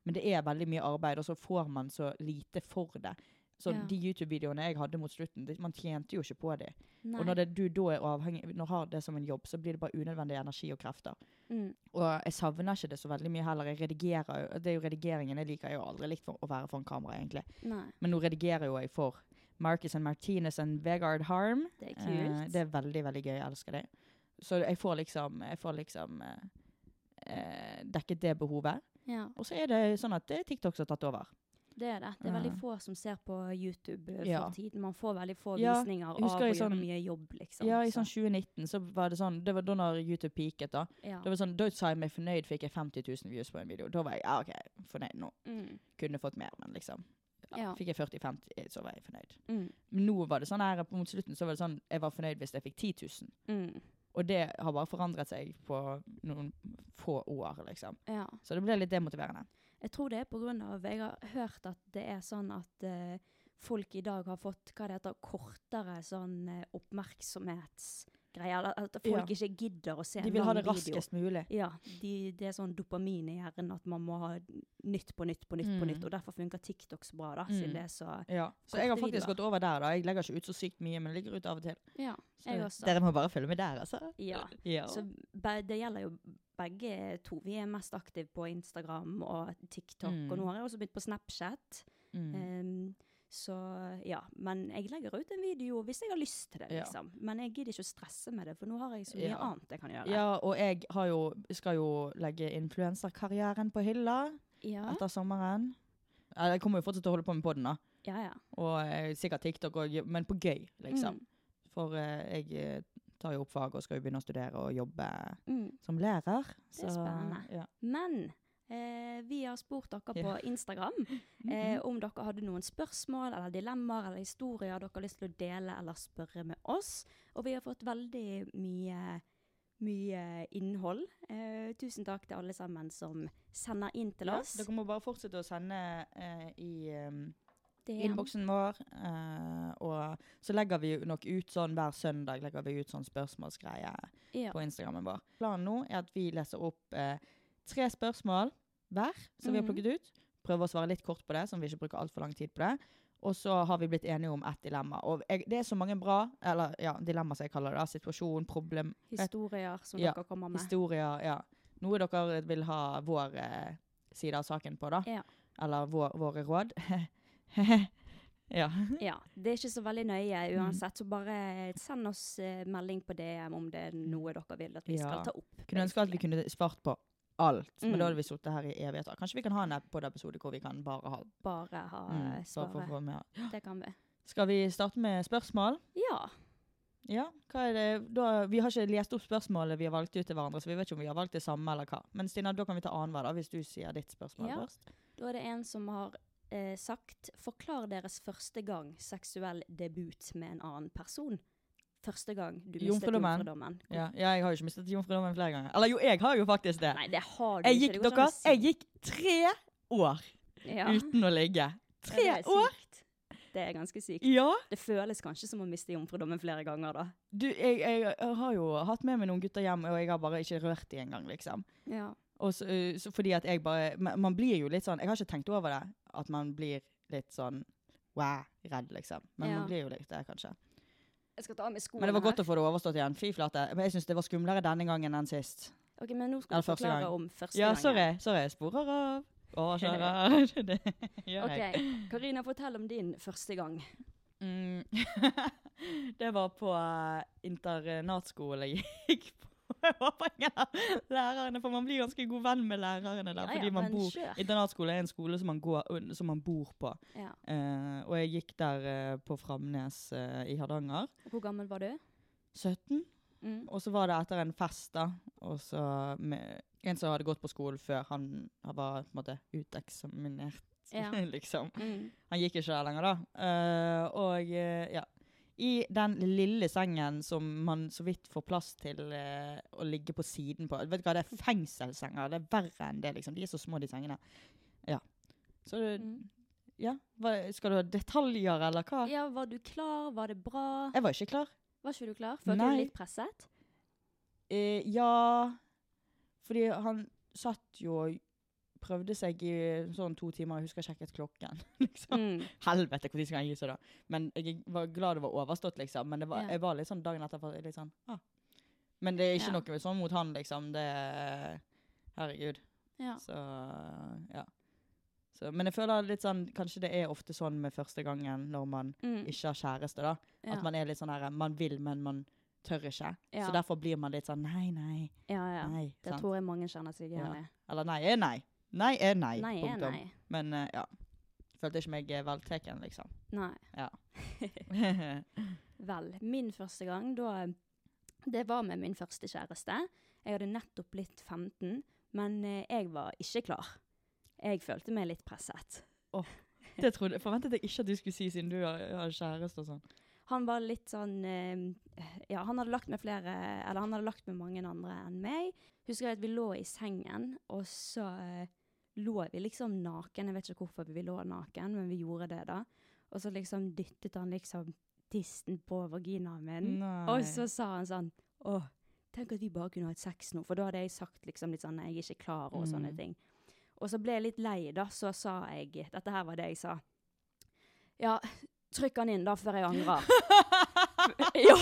Men det er veldig mye arbeid, og så får man så lite for det. Så Ja. de YouTube-videoene jeg hadde mot slutten, det, man tjente jo ikke på det. Nei. Og når det, du da er avhengig, når har det som en jobb, så blir det bare unødvendig energi og krefter. mm. Og jeg savner ikke det så veldig mye heller. Jeg redigerer jo, det er jo redigeringen jeg liker. Jeg har aldri likt for, å være foran kamera, egentlig. Nei. Men nå redigerer jo jeg for Marcus and Martinez and Vegard Harm. Det er Eh, kult. det er veldig, veldig gøy. Jeg elsker det. Så jeg får liksom, jeg får liksom eh, eh, dekket det behovet. Ja, Og så er det sånn at TikTok som har tatt over. Det er det. Det er veldig få som ser på YouTube for Ja. tiden. Man får veldig få Ja, visninger av å gjøre sånn- mye jobb, liksom. Ja, i Så- sånn 2019 så var det sånn Det var da når YouTube peaket, da. ja. Det var sånn, Da sa jeg meg fornøyd, fikk jeg 50 000 views på en video. Da var jeg ja, OK, fornøyd nå. Mm. Kunne fått mer, men liksom. Ja, Ja. Fikk jeg 40-50, så var jeg fornøyd. Mm. Nå var det sånn her, mot slutten så var det sånn jeg var fornøyd hvis jeg fikk 10 000. Mm. Og det har bare forandret seg på noen få år, liksom. Ja. Så det ble litt demotiverende. Jeg tror det er på av Jeg har hørt at det er sånn at uh, folk i dag har fått hva det heter, kortere sånn uh, oppmerksomhetsgreier. At folk Ja. ikke gidder å se en video. De vil ha det video. raskest mulig. Ja, de, det er sånn dopamin i hjernen at man må ha nytt på nytt på nytt på Mm. nytt. Og derfor funker TikTok så bra, da, Mm. siden det er så Ja. Så jeg har faktisk videoer. gått over der, da. Jeg legger ikke ut så sykt mye, men ligger legger ut av og til. Ja, Så jeg også. Dere må bare følge med der, altså. Ja. Ja. Så det gjelder jo begge to. Vi er mest aktive på Instagram og TikTok, Mm. og nå har jeg også begynt på Snapchat. Mm. Um, så ja, men jeg legger ut en video hvis jeg har lyst til det, Ja. liksom. Men jeg gidder ikke å stresse med det, for nå har jeg så mye Ja. annet jeg kan gjøre. ja, og jeg har jo, skal jo legge influenserkarrieren på hylla ja. etter sommeren. Jeg kommer jo fortsatt til å holde på med podden, da. ja. ja. Og eh, sikkert TikTok òg, men på gøy, liksom. Mm. For eh, jeg eh, tar jo opp fag og skal jo begynne å studere og jobbe Mm. som lærer. Det er spennende. Ja. Men eh, vi har spurt dere på Ja. Instagram <laughs> eh, om dere hadde noen spørsmål eller dilemmaer eller historier dere har lyst til å dele eller spørre med oss. Og vi har fått veldig mye, mye innhold. Eh, tusen takk til alle sammen som sender inn til Ja, oss. dere må bare fortsette å sende eh, i er- innboksen vår. Uh, og så legger vi nok ut sånn hver søndag legger vi ut sånn spørsmålsgreie Ja. på Instagrammen vår. Planen nå er at vi leser opp uh, tre spørsmål hver som vi har Mhm. plukket ut. Prøver å svare litt kort på det, så vi ikke bruker altfor lang tid på det. Og så har vi blitt enige om ett dilemma. Og jeg, det er så mange bra eller ja, dilemma som jeg kaller det. Situasjon, problem, Historier som Ja, dere kommer med. historier. ja. Noe dere vil ha vår eh, side av saken på, da. Ja. Eller vår, våre råd. <laughs> <laughs> ja. Ja, det er ikke så veldig nøye Mm. uansett, så bare send oss eh, melding på DM om det er noe dere vil at vi Ja. skal ta opp. Kunne ønske at vi kunne svart på alt, men Mm. da hadde vi sittet her i evigheter. Kanskje vi kan ha en episode hvor vi kan bare ha Bare ha mm, mm, for- svaret. med. Det kan vi. Skal vi starte med spørsmål? Ja. Ja, hva er det? Da, vi har ikke lest opp spørsmålet vi har valgt ut til hverandre, så vi vet ikke om vi har valgt det samme eller hva. Men Stina, da kan vi ta annenhver, hvis du sier ditt spørsmål Ja. først. Da er det en som har eh, sagt 'Forklar deres første gang seksuell debut med en annen person'. Første gang du mistet Jomfrudommen. Ja, ja, jeg har jo ikke mistet jomfrudommen flere ganger. Eller jo, jeg har jo faktisk det. Nei, det har du Jeg ikke. gikk, dere, an jeg gikk tre år ja. uten å ligge. Tre er år? Det er ganske sykt. Ja. Det føles kanskje som å miste jomfrudommen flere ganger, da. Du, jeg, jeg, jeg har jo hatt med meg noen gutter hjem, og jeg har bare ikke rørt dem engang, liksom. Ja. Så, uh, så fordi at jeg bare man, blir jo litt sånn Jeg har ikke tenkt over det, at man blir litt sånn wow, redd, liksom. Men Ja. man blir jo litt det, kanskje. Jeg skal ta av meg skoene Men det var godt her. å få det overstått igjen. Fy flate. Men jeg syns det var skumlere denne gangen enn sist. Ok, men nå skal du forklare gang. om første Ja, gangen. sorry. Sorry. Sporer av. <laughs> Overkjører. <laughs> det gjør jeg. Ok, Karina, fortell om din første gang. Mm. <laughs> det var på eh, internatskole jeg gikk på. <laughs> Lærerne, for man blir ganske god venn med lærerne der. Ja, fordi ja, man bor. Internatskole er en skole som man, går, som man bor på. Ja. Uh, og jeg gikk der uh, på Framnes uh, i Hardanger. Hvor gammel var du? 17. Mm. Og så var det etter en fest, da. Og så med en som hadde gått på skolen før. Han han var på en måte uteksaminert, Ja. <laughs> liksom. Mm. Han gikk ikke der lenger, da. Og ja. I den lille sengen som man så vidt får plass til eh, å ligge på siden på. Vet du hva, Det er fengselssenger. Det er verre enn det, liksom. De er så små, de sengene. Ja. Så det, Mm. ja. Hva, skal du ha detaljer, eller hva? Ja, var du klar? Var det bra? Jeg var ikke klar. Var ikke du klar? Følte du Nei. litt presset? Eh, ja Fordi han satt jo og prøvde seg i sånn to timer. Jeg husker jeg sjekket klokken. <laughs> liksom. Mm. Helvete, når skal han gi seg, da? Men jeg var glad det var overstått, liksom. Men det var, Ja. jeg var litt sånn dagen etterpå litt sånn ah. Men det er ikke Ja. noe sånn mot han, liksom. Det Herregud. Ja. Så ja. Så, men jeg føler litt sånn Kanskje det er ofte sånn med første gangen når man Mm. ikke har kjæreste, da. Ja. At man er litt sånn her Man vil, men man tør ikke. Ja. Så derfor blir man litt sånn nei, nei, ja, ja. nei. Det sant? tror jeg mange kjenner seg igjen Ja. i. Eller nei er nei. Nei er nei. Nei er punktum. nei. Men eh, ja. Følte ikke meg eh, velteken, liksom. Nei. Ja. <laughs> Vel, min første gang, da Det var med min første kjæreste. Jeg hadde nettopp blitt 15, men eh, jeg var ikke klar. Jeg følte meg litt presset. det trodde, forventet jeg ikke at du skulle si, siden du har, har kjæreste og sånn. Han var litt sånn eh, Ja, han hadde lagt med flere Eller han hadde lagt med mange andre enn meg. Husker jeg at vi lå i sengen, og så eh, lå vi liksom naken. Jeg vet ikke hvorfor vi lå naken, men vi gjorde det, da. Og så liksom dyttet han liksom tissen på vaginaen min. Nei. Og så sa han sånn Å, tenk at vi bare kunne hatt sex nå. For da hadde jeg sagt liksom litt sånn Nei, jeg er ikke klar, og sånne Mm. ting. Og så ble jeg litt lei, da. Så sa jeg Dette her var det jeg sa. Ja, trykk han inn, da, før jeg angrer. <laughs> ja.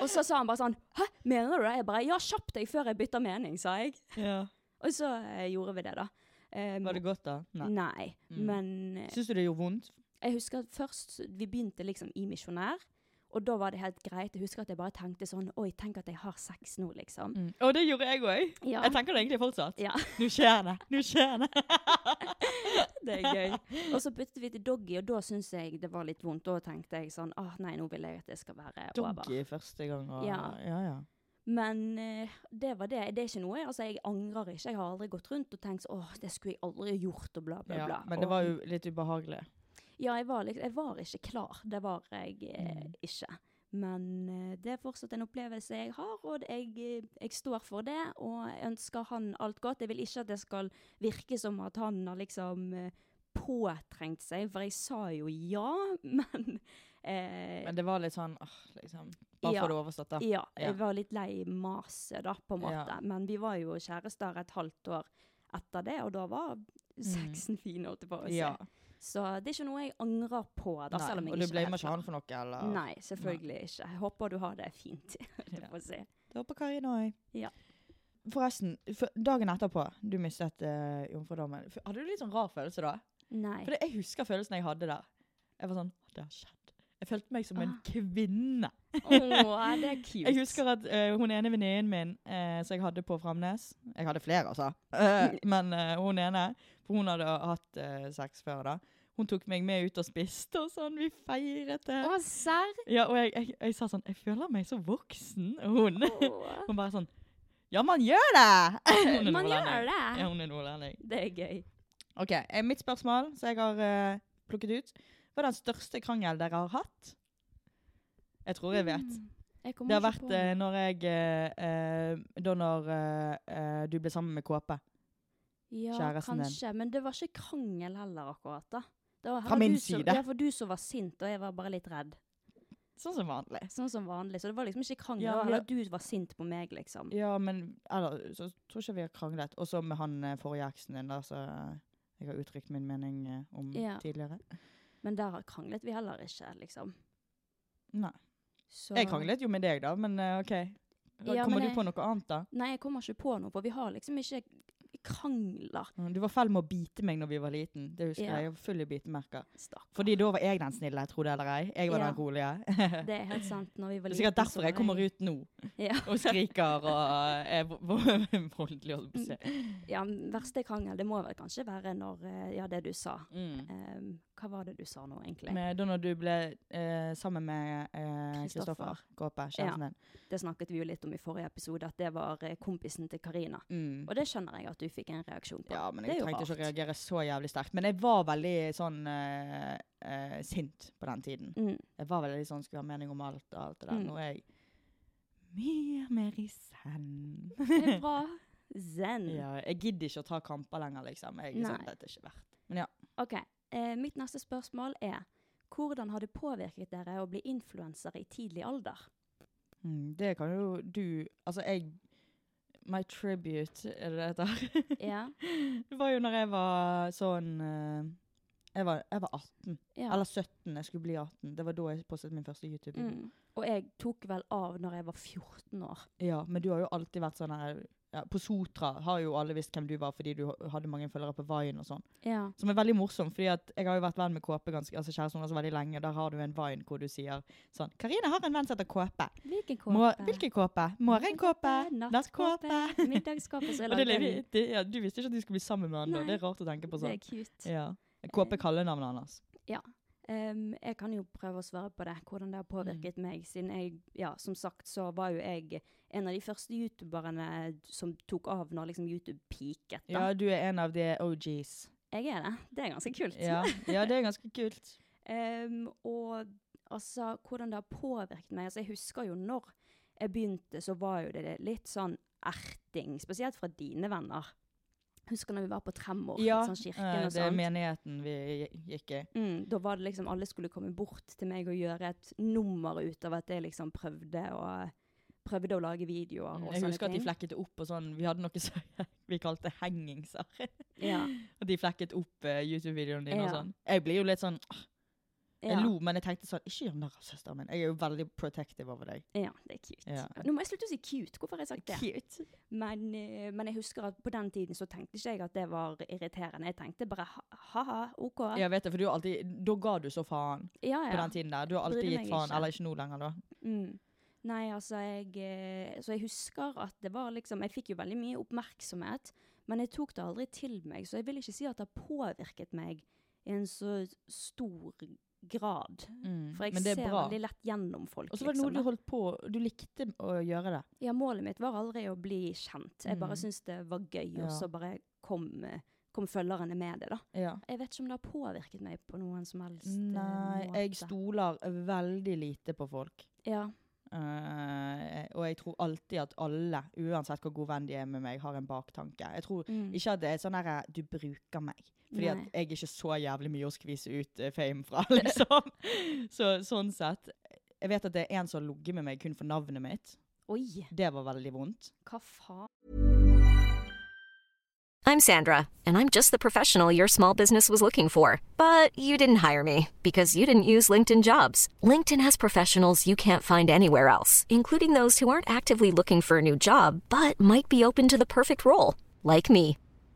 Og så sa han bare sånn Hæ, mener du det? Jeg bare Ja, kjapp deg før jeg bytter mening, sa jeg. Ja. Og så eh, gjorde vi det, da. Um, Var det godt, da? Nei. Nei. Mm. Men eh, Syns du det gjorde vondt? jeg husker at først vi begynte liksom i misjonær, og da var det helt greit. Jeg husker at jeg bare tenkte sånn Oi, tenk at jeg har sex nå, liksom. Og det gjorde jeg òg. Ja. Jeg tenker det egentlig fortsatt. Ja, <laughs> Nå skjer det! Nå skjer det! <laughs> det er gøy. Og så byttet vi til doggy, og da syntes jeg det var litt vondt. Da tenkte jeg sånn Åh, nei, nå vil jeg at det skal være over. Doggy første gang. Og, Ja. ja, ja. Men eh, det var det. Det er ikke noe Altså, jeg angrer ikke. Jeg har aldri gått rundt og tenkt åh, det skulle jeg aldri gjort, og bla, bla, Ja, bla. men det var jo litt ubehagelig. Ja, jeg var, jeg var ikke klar. Det var jeg eh, Mm. ikke. Men eh, det er fortsatt en opplevelse jeg har, og jeg, jeg står for det. Og jeg ønsker han alt godt. Jeg vil ikke at det skal virke som at han har liksom påtrengt seg, for jeg sa jo ja, <laughs> men eh, Men det var litt sånn åh, liksom. Bare Ja. for det overstått, da. Ja, Ja. jeg var litt lei maset, da, på en måte. Ja. Men vi var jo kjærester et halvt år etter det, og da var sexen fin, holdt jeg på å si. Mm. Ja. Så det er ikke noe jeg angrer på. da, Nei. selv om jeg Og du er blamer ikke han for noe, eller? Nei, selvfølgelig ikke. Jeg håper du har det fint. <laughs> Ja. å si. Det håper Karin òg. Ja. Forresten, for dagen etterpå du mistet uh, jomfrudommen, hadde du litt sånn rar følelse da? Nei. For det, jeg husker følelsen jeg hadde der. Jeg var sånn Det har skjedd. Jeg følte meg som en Ah. kvinne. Åh, det er <laughs> cute. Jeg husker at uh, hun ene venninnen min uh, som jeg hadde på Framnes Jeg hadde flere, altså. Uh, men hun ene, for hun hadde hatt sex før da, hun tok meg med ut og spiste og sånn. Vi feiret det. Å, serr? Ja, og jeg, jeg, jeg sa sånn Jeg føler meg så voksen. Hun, <laughs> hun bare sånn Ja, man gjør det! <laughs> Man gjør det. Ja, hun er nordlending. Det er gøy. OK. Mitt spørsmål som jeg har plukket ut, hva er den største krangel dere har hatt? Jeg tror jeg vet. Mm. Jeg Det har vært eh, når jeg eh, eh, Da når eh, eh, du ble sammen med Kåpe. Ja, kjæresten din. kanskje. Men det var ikke krangel heller, akkurat. da. Det var Fra min du som- side. Ja, for du som var sint, og jeg var bare litt redd. Sånn som vanlig. Sånn som vanlig. Så det var liksom ikke krangel. Ja, at du var sint på meg, liksom. Ja, men eller, så tror ikke vi har kranglet. Og så med han eh, forrige eksen din, da, så jeg har uttrykt min mening om Ja. tidligere. Men der kranglet vi heller ikke, liksom. Nei. Så, Jeg kranglet jo med deg, da, men eh, OK. Ja, Kommer men du på noe annet, da? Nei, jeg kommer ikke på noe, for vi har liksom ikke krangler. Mm, Du var fæl med å bite meg når vi var liten. Det husker Ja. jeg. Jeg var full i bitemerker. Stakker. Fordi da var jeg den snille, tro det eller ei. Jeg var Ja. den rolige. <laughs> Det er helt sant. Når vi var Det er sikkert derfor jeg kommer ut nå <laughs> Ja. og skriker og er vo- vo- <laughs> voldelig. holdt på å si. ja, verste krangel, det må vel kanskje være når eh, Ja, det du sa. Mm. Ehm, hva var det du sa nå, egentlig? Med, da når du ble eh, sammen med eh, Kristoffer eh, Kåpe, kjæresten din. Det snakket vi jo litt om i forrige episode, at det var eh, kompisen til Karina. Mm. Og det skjønner jeg at du fikk en reaksjon på. Ja, men jeg trengte ikke å reagere så jævlig sterkt. Men jeg var veldig sånn eh, sint på den tiden. Mm. Jeg var veldig sånn, skulle ha mening om alt og alt det der. Mm. Nå er jeg mye mer i zen. Det er <laughs> bra. Zen. ja, jeg gidder ikke å ta kamper lenger, liksom. Jeg, sånn, dette er ikke verdt. Men ja. OK. Eh, mitt neste spørsmål er hvordan har det påvirket dere å bli influensere i tidlig alder? Mm, det kan jo du Altså, jeg My tribute, er det det heter? <laughs> Ja. det var jo når jeg var sånn eh, jeg, var, jeg var 18. ja. Eller 17. Jeg skulle bli 18. Det var da jeg postet min første YouTube-video. Mm. Og jeg tok vel av når jeg var 14 år. Ja, men du har jo alltid vært sånn her ja, På Sotra har jo alle visst hvem du var fordi du hadde mange følgere på Vine og sånn. Ja. Som er veldig morsom, fordi at jeg har jo vært venn med Kåpe ganske, altså kjæresten hennes veldig lenge. Der har du en Vine hvor du sier sånn 'Karina har en venn som heter Kåpe'. Hvilken Må, kåpe? hvilken kåpe? Morgenkåpe? Nattkåpe? Middagskåpe? Så <laughs> det, det, ja, du visste ikke at du skulle bli sammen med han da. Det er rart å tenke på Det sånn. er cute. Ja. Kåpe kaller kallenavnet hans. Ehm, jeg kan jo prøve å svare på det, hvordan det har påvirket Mm. meg. Siden jeg, ja, som sagt, så var jo jeg en av de første youtuberne som tok av når liksom YouTube peaket. Da. Ja, du er en av de OGs. Jeg er det. Det er ganske kult. Ja, ja det er ganske kult. <laughs> um, og altså, hvordan det har påvirket meg. Altså, jeg husker jo når jeg begynte, så var jo det litt sånn erting, spesielt fra dine venner. Husker når vi var på Tremor, Ja, sånn kirken og sånt. Ja, det er menigheten vi gikk i. Mm, da var det liksom alle skulle komme bort til meg og gjøre et nummer ut av at jeg liksom prøvde å, prøvde å lage videoer og Mm, Jeg sånne husker at de flekket opp og sånn. Vi hadde noe som <laughs> vi kalte hengingser. Ja, Og de flekket opp uh, YouTube-videoene dine og sånn. Jeg blir jo litt sånn Jeg ja, lo, men jeg tenkte sånn Ikke gjør narr av søsteren min. Jeg er jo veldig protective over deg. ja, det er cute. Ja. Nå må jeg slutte å si cute. Hvorfor har jeg sagt det? Cute. Men, eh, men jeg husker at på den tiden så tenkte ikke jeg at det var irriterende. Jeg tenkte bare ha- ha-ha, OK. Ja, vet det, for du har alltid Da ga du så faen ja, på den tiden der. Du har alltid Brydde gitt faen. ikke. Eller ikke nå lenger, da. Mm. Nei, altså jeg eh, Så jeg husker at det var liksom Jeg fikk jo veldig mye oppmerksomhet, men jeg tok det aldri til meg, så jeg vil ikke si at det har påvirket meg i en så stor grad. Mm. For jeg er ser bra. veldig lett gjennom folk. Og så var det noe liksom, du holdt på Du likte å gjøre det. Ja, målet mitt var aldri å bli kjent. Jeg bare Mm. syntes det var gøy, Ja. og så bare kom, eh, kom følgerne med det, da. Ja. Jeg vet ikke om det har påvirket meg på noen som helst eh, Nei, måte. jeg stoler veldig lite på folk. Ja. Uh, og jeg tror alltid at alle, uansett hvor god venn de er med meg, har en baktanke. Jeg tror Mm. ikke at det er sånn herre du bruker meg. Fordi at jeg er ikke så jævlig mye å skvise ut eh, fame fra, <laughs> liksom. så sånn sett Jeg vet at det er en som har ligget med meg kun for navnet mitt. Oi, Det var veldig vondt. hva faen? I'm Sandra, and I'm just the professional your small business was looking for. But you didn't hire me because you didn't use LinkedIn jobs. LinkedIn has professionals you can't find anywhere else, including those who aren't actively looking for a new job but might be open to the perfect role, like me.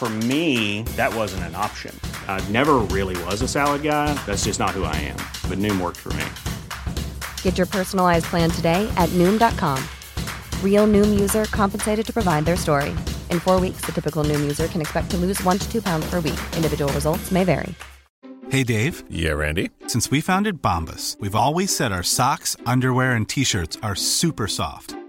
For me, that wasn't an option. I never really was a salad guy. That's just not who I am. But Noom worked for me. Get your personalized plan today at Noom.com. Real Noom user compensated to provide their story. In four weeks, the typical Noom user can expect to lose one to two pounds per week. Individual results may vary. Hey Dave, Yeah, Randy. since we founded Bombus, we've always said our socks, underwear, and t shirts are super soft.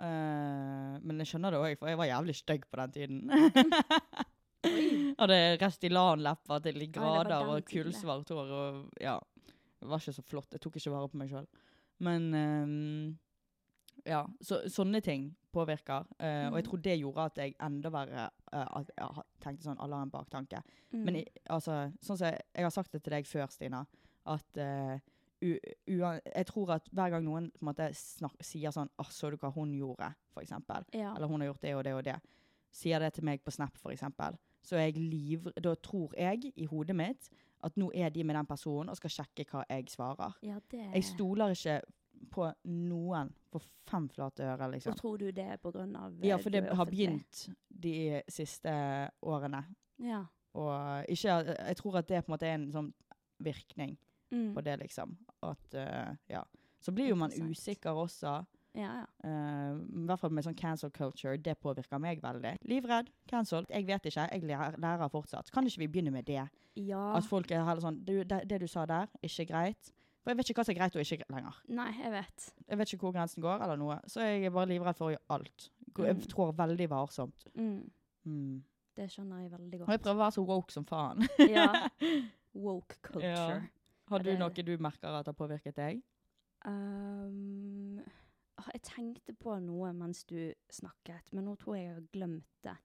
Eh, men jeg skjønner det òg, for jeg var jævlig stygg på den tiden. Hadde <laughs> Restylane-lepper til det grader den og kullsvart hår og ja. Det var ikke så flott. Jeg tok ikke vare på meg sjøl. Men um, ja, så, sånne ting påvirker. eh, Og jeg Mhm. tror det gjorde at jeg enda verre uh, jeg tenkte sånn Alle har en baktanke. Mm. Men i, altså, sånn som jeg, jeg har sagt det til deg før, Stina, at u, uan- jeg tror at hver gang noen på en måte sier sånn Å, så du hva hun gjorde, for eksempel. Ja. Eller hun har gjort det og det og det. Sier det til meg på Snap, for eksempel. Så jeg liv, da tror jeg i hodet mitt at nå er de med den personen og skal sjekke hva jeg svarer. ja, det Jeg stoler ikke på noen for fem flate øre, liksom. Og tror du det er på grunn av Ja, eh, for det har begynt de siste årene. Ja. Og ikke, jeg tror at det på en måte er en sånn virkning Mm. på det, liksom. At, uh, ja. Så blir jo man usikker også. Ja, ja. Uh, I hvert fall med sånn cancel culture. Det påvirker meg veldig. Livredd. Cancelled. Jeg vet ikke. Jeg lærer, fortsatt. Kan ikke vi begynne med det? Ja. At folk er heller sånn det, det du sa der, ikke greit. For jeg vet ikke hva som er greit og ikke greit lenger. Nei, jeg vet. Jeg vet ikke hvor grensen går, eller noe. Så jeg er bare livredd for å gjøre alt. Jeg Mm. trår veldig varsomt. Mm. Mm. Det skjønner jeg veldig Og jeg prøver å være så woke som faen. Ja. <laughs> Woke culture. Har du noe du merker at har påvirket deg? Um, jeg tenkte på noe mens du snakket, men nå tror jeg jeg har glemt det.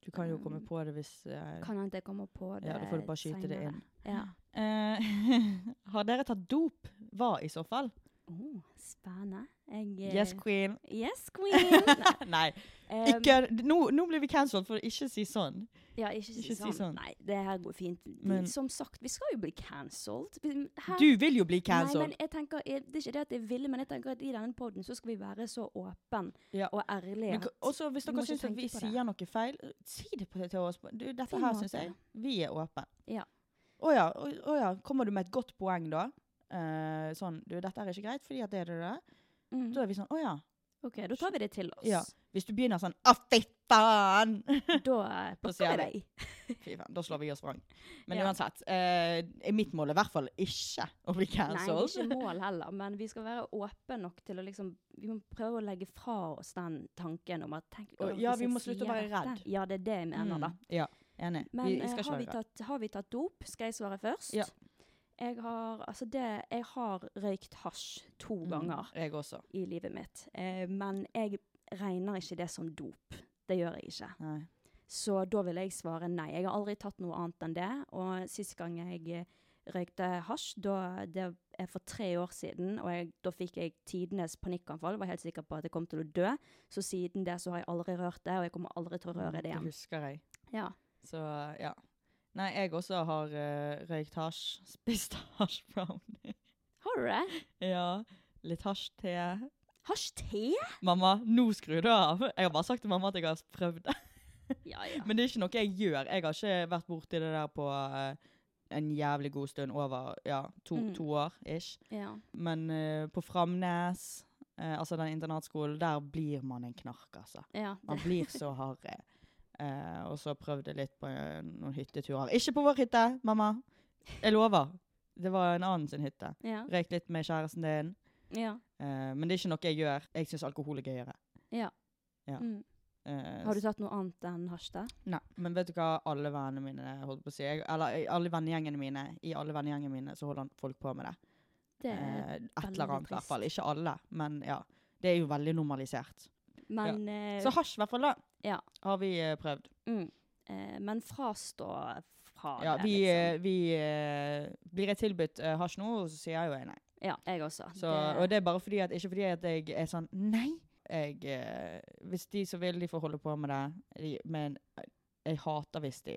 Du kan jo komme Um, på det hvis uh, Kan hende jeg kommer på det senere. Ja, da får du bare skyte det inn. Ja. Uh, <laughs> har dere tatt dop? Hva i så fall? Oh, spennende. Jeg, eh, Yes, queen. Yes, queen. <laughs> Nei, Um, ikke, nå, nå blir vi cancelled for å ikke si sånn. Ja, ikke, si Ikke si sånn. sånn. Nei, det her går fint. Men- Som sagt, vi skal jo bli cancelled. Her- Du vil jo bli Nei, cancelled. men jeg tenker, jeg, Det er ikke det at jeg ville, men jeg tenker at i denne poden så skal vi være så åpen Ja. og ærlige. Også hvis dere syns at vi sier noe feil, si det på, til oss. Du, dette Fin her syns jeg. Vi er åpne. Ja. Å ja, å, ja. Kommer du med et godt poeng da? Uh, sånn Du, dette er ikke greit fordi at det er det det. Mm. Da er vi sånn Å ja. OK, da tar vi det til oss. Ja. Hvis du begynner sånn Å, fy faen! <laughs> Da <laughs> Da plukker vi vi. deg. <laughs> Fy faen, da slår vi oss vrang. Men Ja. uansett. eh, mitt mål er i hvert fall ikke å bli Nei, ikke mål heller, men vi skal være åpne nok til å liksom Vi må prøve å legge fra oss den tanken om at tenk, «Å, ja, vi må slutte å være dette». redd. Ja, det er det jeg mener, da. Mm, ja, enig. Men vi, vi eh, ikke har, vi tatt, har vi tatt dop? Skal jeg svare først? Ja. Jeg har, altså det, jeg har røykt hasj to Mm, ganger også. i livet mitt. Eh, men jeg regner ikke det som dop. Det gjør jeg ikke. Nei. Så da vil jeg svare nei. Jeg har aldri tatt noe annet enn det. Og sist gang jeg eh, røykte hasj, da, det er for tre år siden, og jeg, da fikk jeg tidenes panikkanfall. Var helt sikker på at jeg kom til å dø. Så siden det så har jeg aldri rørt det, og jeg kommer aldri til å røre det Det husker jeg. Ja. Så ja. Nei, jeg også har uh, røykt hasj. <laughs> Spist hasj brownie. Har du det? ja. Litt hasj-te. Hasj-te? Mamma, nå skrur du av. Jeg har bare sagt til mamma at jeg har prøvd det. Ja, ja. Men det er ikke noe jeg gjør. Jeg har ikke vært borti det der på uh, en jævlig god stund. Over ja, to, Mm. to år ish. ja. Men uh, på Framnes, uh, altså den internatskolen, der blir man en knark, altså. ja Man blir så harry. Og så prøvde jeg litt på noen hytteturer. Ikke på vår hytte, mamma! Jeg lover. Det var en annen sin hytte. ja. Røyk litt med kjæresten din. Ja. Uh, men det er ikke noe jeg gjør. Jeg syns alkohol er gøyere. ja. Ja. Mm. Uh, Har du tatt noe annet enn hasj, da? Nei, men vet du hva alle vennene mine holdt på å si? Jeg, eller alle vennegjengene mine, i alle vennegjengene mine så holder folk på med det. Det er uh, et eller annet i hvert fall. Ikke alle, men ja. Det er jo veldig normalisert. Men ja. Så hasj i hvert fall, da. Ja. Har vi prøvd. Mm. Men frastå fra Ja, det, vi, liksom. vi Blir jeg tilbudt hasj nå, så sier jeg jo nei. Ja, jeg også. Så, Og det er bare fordi at, ikke fordi at jeg er sånn Nei! Jeg, eh, hvis de så vil, de får holde på med det. De, men eh, jeg hater hvis de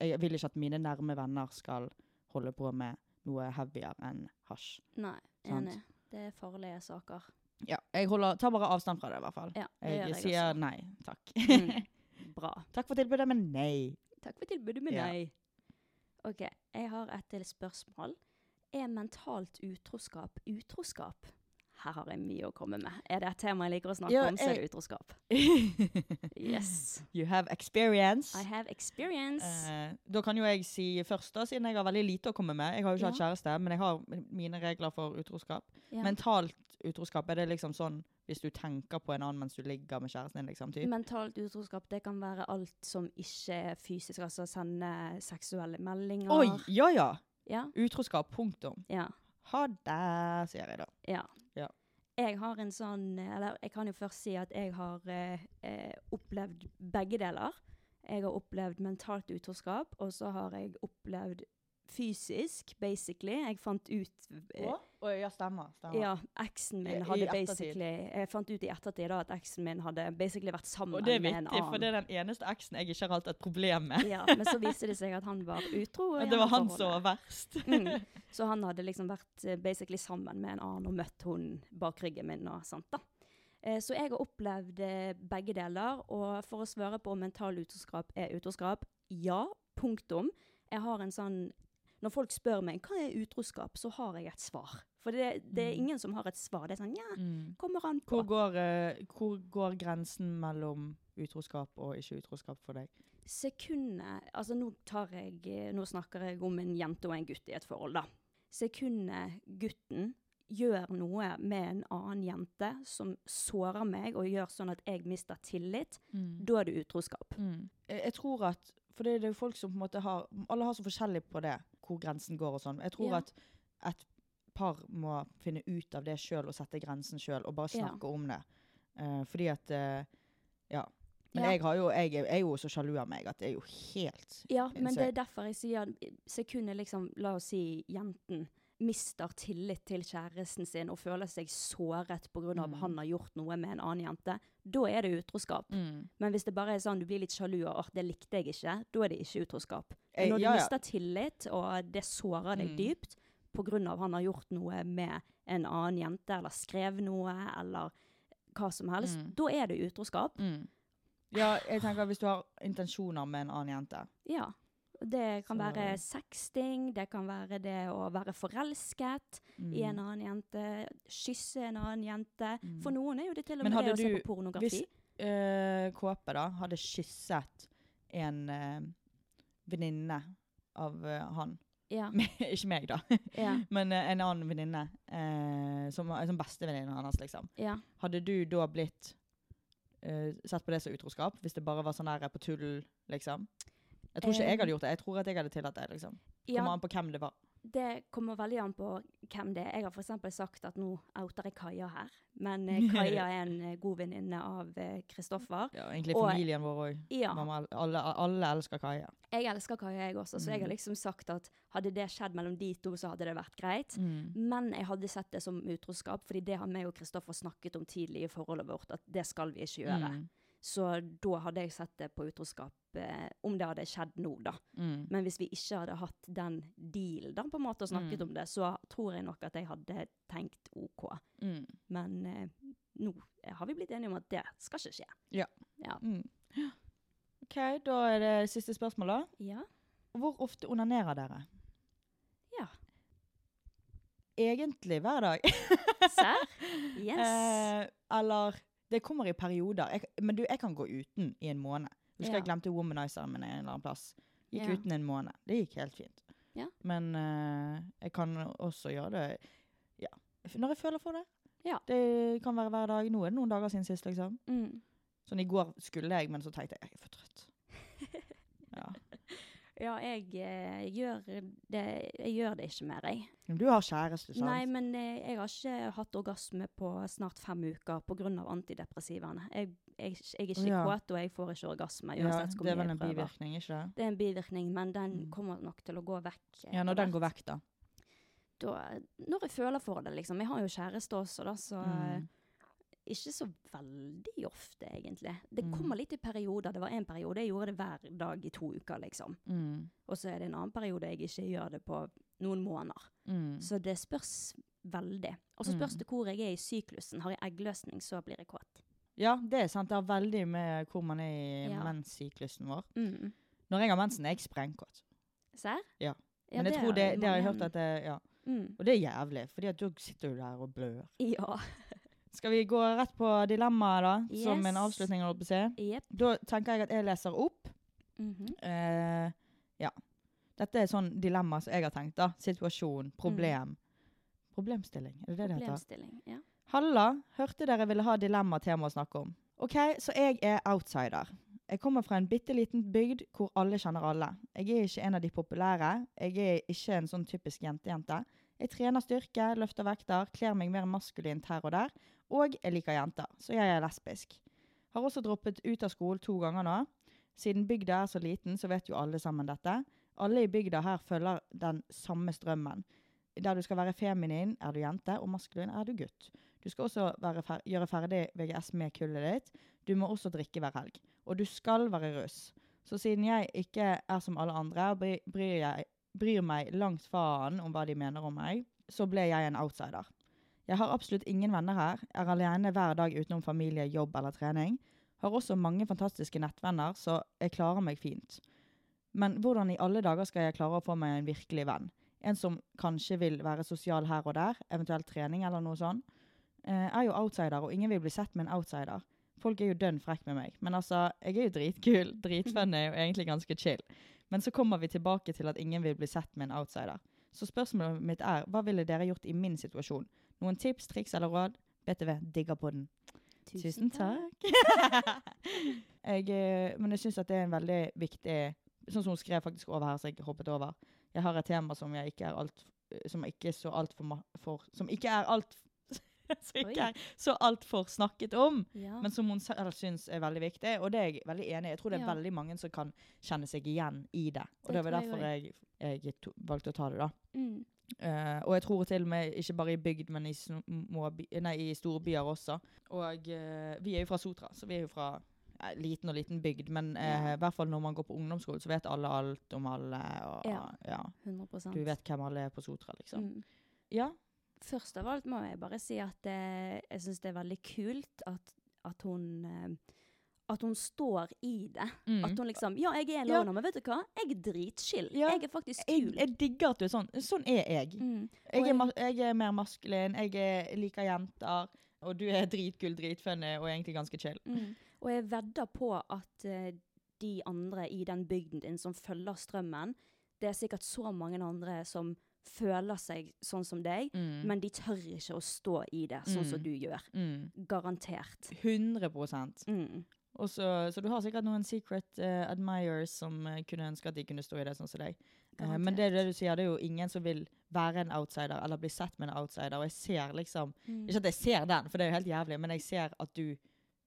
Jeg vil ikke at mine nærme venner skal holde på med noe heavyere enn hasj. Nei, Sant. enig. Det er farlige saker. Ja, jeg holder, tar bare avstand fra det, i hvert fall. Ja, det jeg, jeg sier også. nei takk. Mm. <laughs> Bra. takk for tilbudet, men nei. Takk for tilbudet, men Ja. nei. OK, jeg har et til spørsmål. Er mentalt utroskap utroskap? Her har jeg mye å komme med. Er det et tema jeg liker å snakke Ja, om, så er det utroskap. <laughs> Yes. You have experience. I have experience. Uh, da kan jo jeg si først, da, siden jeg har veldig lite å komme med. Jeg har jo ikke hatt kjæreste, men jeg har mine regler for utroskap. Ja. Mentalt utroskap, er det liksom sånn hvis du tenker på en annen mens du ligger med kjæresten din, liksom? Typ? Mentalt utroskap det kan være alt som ikke er fysisk, altså sende seksuelle meldinger. Oi! Ja ja! Ja. Utroskap. Punktum. Ja. Ha det, sier jeg da. ja. Ja. Jeg har en sånn Eller jeg kan jo først si at jeg har eh, eh, opplevd begge deler. Jeg har opplevd mentalt utroskap, og så har jeg opplevd fysisk, basically. Jeg fant ut eh, Å? Ja, stemmer. stemmer. Ja, eksen min min i hadde basically Jeg fant ut i ettertid da at eksen min hadde basically vært sammen med en annen. Og det er annen. for det er den eneste eksen jeg ikke har hatt et problem med. Ja, men så viste det seg at han var utro. Og det var han som var verst. Mm. Så han hadde liksom vært eh, basically sammen med en annen og møtt hun bak ryggen min og sånt da. Eh, Så jeg har opplevd begge deler, og for å svare på om mental utroskap er utroskap, ja, punktum. Jeg har en sånn Når folk spør meg hva er utroskap, så har jeg et svar. For det, det er ingen som har et svar. Det er sånn ja, kommer an på. Hvor går, eh, hvor går grensen mellom utroskap og ikke utroskap for deg? Sekundet Altså, nå tar jeg eh, Nå snakker jeg om en jente og en gutt i et forhold, da. Sekundet gutten gjør noe med en annen jente som sårer meg og gjør sånn at jeg mister tillit, da er det utroskap. Jeg, jeg tror at For det, det er jo folk som på en måte har Alle har så forskjellig på det, hvor grensen går og sånn. Jeg tror Ja. at et par må finne ut av det sjøl og sette grensen sjøl, og bare Ja. snakke om det. Uh, fordi at uh, Ja. Men Ja. jeg, har jo, jeg er- er jo så sjalu av meg at det er jo helt Ja, men det er derfor jeg sier sekundet liksom, la oss si jenten mister tillit til kjæresten sin og føler seg såret pga. Mm. han har gjort noe med en annen jente, da er det utroskap. Mm. Men hvis det bare er sånn du blir litt sjalu og «Åh, det likte jeg ikke, da er det ikke utroskap. Eh, når du ja, ja. mister tillit, og det sårer deg Mm. dypt pga. han har gjort noe med en annen jente, eller skrev noe, eller hva som helst, Mm. da er det utroskap. Ja, jeg tenker hvis du har intensjoner med en annen jente. Ja. Det kan Så- være sexting, det kan være det å være forelsket i en annen jente, kysse en annen jente. For noen er jo det til og med det å se på pornografi. Hvis eh, Kåpe da hadde kysset en uh, venninne av eh, han Ja. <laughs> Ikke meg, da. Ja. <laughs> Men uh, en annen venninne. Uh, som, som bestevenninnen hans, liksom. Ja. Hadde du da blitt uh, sett på det som utroskap? Hvis det bare var sånn der på tull, liksom? Jeg tror ikke jeg hadde gjort det. Jeg tror at jeg hadde tillatt det. liksom. Kommer an på hvem det var. Det kommer veldig an på hvem det er. Jeg har f.eks. sagt at nå outer jeg Kaja her. Men eh, <laughs> Kaja er en eh, god venninne av eh, Kristoffer. Ja, egentlig Og- familien vår òg. Ja. Alle, alle elsker Kaja. Jeg elsker Kaja, jeg også, så jeg har Mm. liksom sagt at hadde det skjedd mellom de to, så hadde det vært greit. Mm. Men jeg hadde sett det som utroskap, fordi det har meg og Kristoffer snakket om tidlig i forholdet vårt, at det skal vi ikke gjøre. Mm. Så da hadde jeg sett det på utroskap, eh, om det hadde skjedd nå, da. Mm. Men hvis vi ikke hadde hatt den dealen, da, på en måte, og snakket Mm. om det, så tror jeg nok at jeg hadde tenkt OK. Mm. Men eh, nå har vi blitt enige om at det skal ikke skje. Ja. Ja. Mm. OK, da er det siste spørsmål, da. Ja. Hvor ofte onanerer dere? Ja. Egentlig hver dag. <laughs> Serr? <laughs> Yes. Eh, eller Det kommer i perioder. Jeg, men du, jeg kan gå uten i en måned. Husker Ja. jeg glemte womanizeren min en eller annen plass. Gikk Ja. uten en måned. Det gikk helt fint. Ja. Men uh, jeg kan også gjøre det ja, når jeg føler for det. Ja. Det kan være hver dag. Nå er det noen dager siden sist, liksom. Mm. Sånn i går skulle jeg, men så tenkte jeg jeg er for trøtt. Ja. jeg, jeg, eh, gjør det, jeg gjør det ikke mer, jeg. Men du har kjæreste, sant? Nei, men eh, jeg har ikke hatt orgasme på snart fem uker pga. antidepressivaene. Jeg, jeg, jeg er ikke Ja. kåt, og jeg får ikke orgasme. ja, det er vel en bivirkning, ikke det? Det er en bivirkning, men den kommer nok til å gå vekk. Ja, når den går vekk, da. da. Når jeg føler for det, liksom. Jeg har jo kjæreste også, da, så Mm. Ikke så veldig ofte, egentlig. Det Mm. kommer litt i perioder. Det var en periode jeg gjorde det hver dag i to uker, liksom. Mm. Og så er det en annen periode jeg ikke gjør det på noen måneder. Mm. Så det spørs veldig. Og så spørs Mm. det hvor jeg er i syklusen. Har jeg eggløsning, så blir jeg kåt. Ja, det er sant. Det har veldig med hvor man er i Ja. menssyklusen vår. Mm. Når jeg har mensen, er jeg sprengkåt. Serr? Ja. Ja, Men jeg det tror har det, det har jeg hørt at det Ja. Mm. Og det er jævlig, for da sitter du der og blør. Ja. Skal vi gå rett på dilemmaet, da? Som Yes. en avslutning, holdt på å si? Yep. Da tenker jeg at jeg leser opp. Mm -hmm. uh, ja. Dette er sånn dilemma som jeg har tenkt. da. Situasjon, problem. Problemstilling, er det det det heter? Ja. Halla, hørte dere ville ha dilemma-tema å snakke om. Ok, så jeg er outsider. Jeg kommer fra en bitte liten bygd hvor alle kjenner alle. Jeg er ikke en av de populære. Jeg er ikke en sånn typisk jentejente. Jeg trener styrke, løfter vekter, kler meg mer maskulint her og der. Og jeg liker jenter, så jeg er lesbisk. Har også droppet ut av skolen to ganger nå. Siden bygda er så liten, så vet jo alle sammen dette. Alle i bygda her følger den samme strømmen. Der du skal være feminin, er du jente, og maskulin er du gutt. Du skal også fer gjøre ferdig VGS med kullet ditt. Du må også drikke hver helg. Og du skal være russ. Så siden jeg ikke er som alle andre, bry- bryr, jeg, bryr meg langt faen om hva de mener om meg, så ble jeg en outsider. Jeg har absolutt ingen venner her, er alene hver dag utenom familie, jobb eller trening. Har også mange fantastiske nettvenner, så jeg klarer meg fint. Men hvordan i alle dager skal jeg klare å få meg en virkelig venn? En som kanskje vil være sosial her og der, eventuelt trening eller noe sånt. Jeg er jo outsider, og ingen vil bli sett med en outsider. Folk er jo dønn frekke med meg. Men altså, jeg er jo dritkul, <laughs> dritfunny og egentlig ganske chill. Men så kommer vi tilbake til at ingen vil bli sett med en outsider. Så spørsmålet mitt er, hva ville dere gjort i min situasjon? Noen tips, triks eller råd? BTV, digger på den. Tusen takk. <laughs> jeg, eh, men jeg syns at det er en veldig viktig Sånn som hun skrev faktisk over her, så jeg hoppet over. Jeg har et tema som jeg ikke er alt Som ikke er så altfor for Som ikke er alt <laughs> Som ikke er så altfor snakket om, Ja. men som hun selv syns er veldig viktig. Og det er jeg veldig enig i. Jeg tror det er Ja. veldig mange som kan kjenne seg igjen i det. Og Det det, var derfor jeg, jeg valgte å ta det, da. Mm. Eh, og jeg tror til og med ikke bare i bygd, men i, små nei, i storbyer også. Og uh, vi er jo fra Sotra, så vi er jo fra uh, liten og liten bygd. Men eh, i hvert fall når man går på ungdomsskole, så vet alle alt om alle. Og, Ja. ja. 100 Du vet hvem alle er på Sotra, liksom. Mm. Ja. Først av alt må jeg bare si at jeg syns det er veldig kult at, at hun at hun står i det. Mm. At hun liksom Ja, jeg er en Ja. men vet du hva? Jeg er dritchill. Ja. Jeg er faktisk kul. jeg digger at du er sånn. Sånn er jeg. Mm. Jeg er, jeg er mer maskulin, jeg er, liker jenter, og du er dritkul, dritfunny og egentlig ganske chill. Mm. Og jeg vedder på at uh, de andre i den bygden din som følger strømmen, det er sikkert så mange andre som føler seg sånn som deg, Mm. men de tør ikke å stå i det sånn som Mm. du gjør. Mm. Garantert. 100 Mm. Og så, så du har sikkert noen secret uh, admirers som uh, kunne ønske at de kunne stå i det sånn som deg. Uh, men det, det du sier, det er jo ingen som vil være en outsider eller bli sett med en outsider. Og jeg ser liksom Mm. Ikke at jeg ser den, for det er jo helt jævlig, men jeg ser at du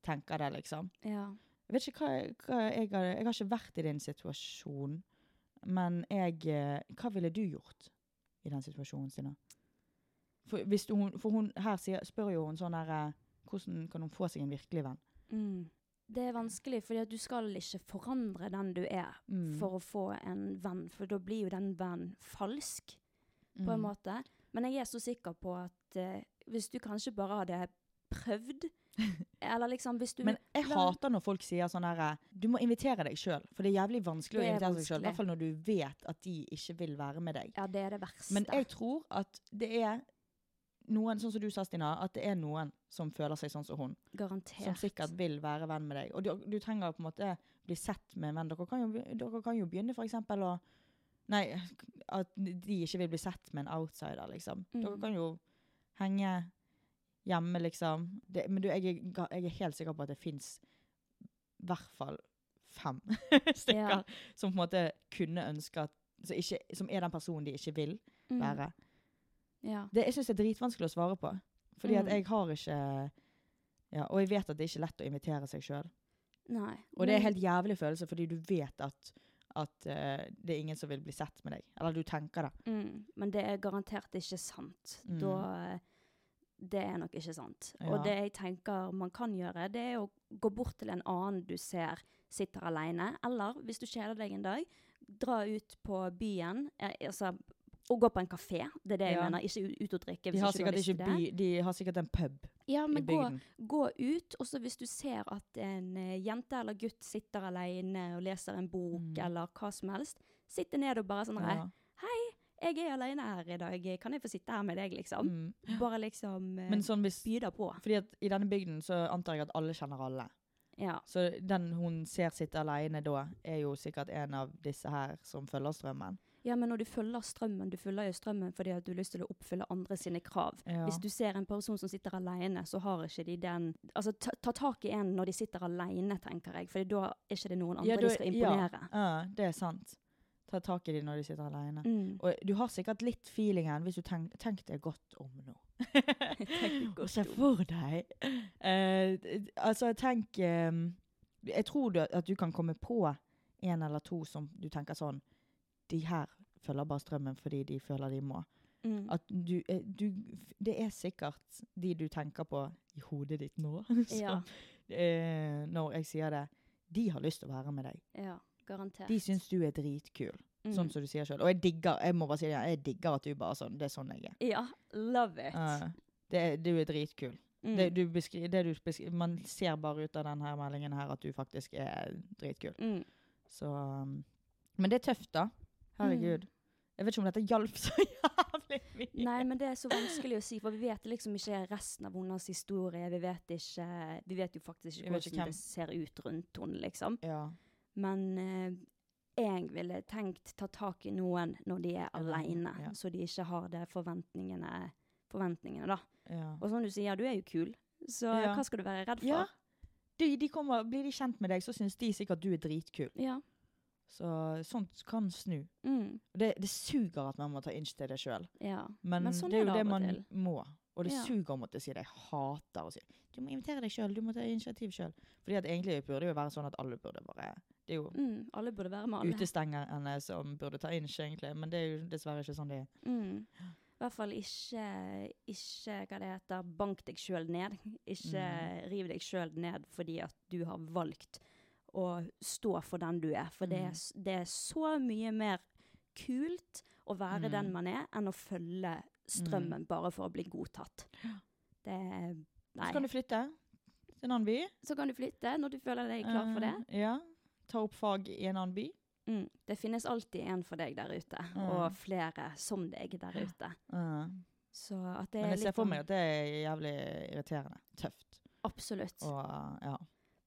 tenker det, liksom. Ja. Jeg vet ikke hva, hva jeg har Jeg har ikke vært i din situasjon, men jeg Hva ville du gjort i den situasjonen, Stina? For, hun, for hun her sier, spør jo hun sånn her Hvordan kan hun få seg en virkelig venn? Mm. Det er vanskelig, fordi at du skal ikke forandre den du er Mm. for å få en venn, for da blir jo den vennen falsk, på en Mm. måte. Men jeg er så sikker på at uh, hvis du kanskje bare hadde prøvd, <laughs> eller liksom hvis du Men jeg hater når folk sier sånn her eh, Du må invitere deg sjøl, for det er jævlig vanskelig å invitere invitere seg sjøl. I hvert fall når du vet at de ikke vil være med deg. Ja, det er det verste. Men jeg tror at det er noen, sånn som du sa, Stina, at det er noen som føler seg sånn som hun. Garantert. Som sikkert vil være venn med deg. Og du, du trenger på en måte bli sett med en venn. Dere kan jo, dere kan jo begynne eksempel å Nei, at de ikke vil bli sett med en outsider, liksom. Dere Mm. kan jo henge hjemme, liksom. Det, men du, jeg, er jeg er helt sikker på at det fins i hvert fall fem <laughs> stykker Ja. som på en måte kunne ønske at som, ikke, Som er den personen de ikke vil Mm. Ja. Det, jeg syns det er dritvanskelig å svare på. Fordi Mm. at jeg har ikke ja, Og jeg vet at det er ikke lett å invitere seg sjøl. Og det er en helt jævlig følelse, fordi du vet at, at uh, det er ingen som vil bli sett med deg. Eller du tenker det. Mm, men det er garantert ikke sant. Mm. Da Det er nok ikke sant. Ja. Og det jeg tenker man kan gjøre, det er å gå bort til en annen du ser sitter alene. Eller hvis du kjeder deg en dag, dra ut på byen. Altså, og gå på en kafé. Det er det jeg Ja. mener. Ikke ut og drikke. De hvis har, du har sikkert ikke by, de har sikkert en pub Ja, men gå, gå ut, og så hvis du ser at en eh, jente eller gutt sitter alene og leser en bok Mm. eller hva som helst, sitte ned og bare sånn Ja. Hei, jeg er alene her i dag, kan jeg få sitte her med deg, liksom? Mm. <gasps> Bare liksom eh, Men sånn hvis byder på. Fordi at i denne bygden så antar jeg at alle kjenner alle. Ja. Så den hun ser sitte alene da, er jo sikkert en av disse her som følger strømmen. Ja, men når du følger strømmen, du følger jo strømmen fordi at du har lyst til å oppfylle andre sine krav. Ja. Hvis du ser en person som sitter alene, så har ikke de den Altså, ta, ta tak i en når de sitter alene, tenker jeg, for da er ikke det noen andre da- de skal imponere. Ja, ja, det er sant. Ta tak i dem når de sitter alene. Mm. Og du har sikkert litt feelingen hvis du tenker tenk deg godt om nå. <laughs> <laughs> godt Se for deg. uh, altså, tenk um, Jeg tror du, at du kan komme på en eller to som du tenker sånn De her følger bare strømmen fordi de føler de må. Mm. At du, eh, du Det er sikkert de du tenker på i hodet ditt nå. <laughs> så, Ja. eh, når jeg sier det. De har lyst til å være med deg. Ja, garantert. De syns du er dritkul. Mm. Sånn som du sier sjøl. Og jeg digger jeg må bare si det, jeg digger at du bare sånn Det er sånn jeg er. Ja, love it. Eh, det, du er dritkul. Mm. Det, du beskri, det du beskri, man ser bare ut av denne meldingen her at du faktisk er dritkul. Mm. Så um, Men det er tøft, da. Herregud. Mm. Jeg vet ikke om dette hjalp så <laughs> jævlig mye. Nei, men det er så vanskelig å si, for vi vet liksom ikke resten av hennes historie. Vi vet ikke Vi vet jo faktisk ikke hvordan ikke det ser ut rundt henne, liksom. Ja. Men eh, jeg ville tenkt ta tak i noen når de er alene, ja. så de ikke har det forventningene, forventningene da. ja. Og som du sier, du er jo kul, så Ja. hva skal du være redd for? Ja. De, de kommer, blir de kjent med deg, så syns de sikkert du er dritkul. Ja. Så sånt kan snu. Mm. Det, det suger at man må ta inch til det sjøl. ja. Men, Men sånn det er jo det det man til. må. Og det Ja. suger å måtte si det. Jeg hater å si Du må invitere deg sjøl, du må ta initiativ sjøl. Fordi at egentlig burde det jo være sånn at alle burde bare Det er jo Mm. Alle burde være med alle. utestengerne som burde ta inch, egentlig. Men det er jo dessverre ikke sånn det er. Mm. I hvert fall ikke, ikke hva det heter, bank deg sjøl ned. Ikke Mm. riv deg sjøl ned fordi at du har valgt å stå for den du er. For det, er, Mm. det er så mye mer kult å være Mm. den man er, enn å følge strømmen bare for å bli godtatt. Det er Nei. Så kan du flytte til en annen by. Så kan du flytte når du føler deg klar for det. Uh, ja. Ta opp fag i en annen by. Mm. Det finnes alltid en for deg der ute, Mm. og flere som deg der ute. Eh, Så at det Men er jeg ser litt for sånn- meg at det er jævlig irriterende. Tøft. Absolutt. Og ja.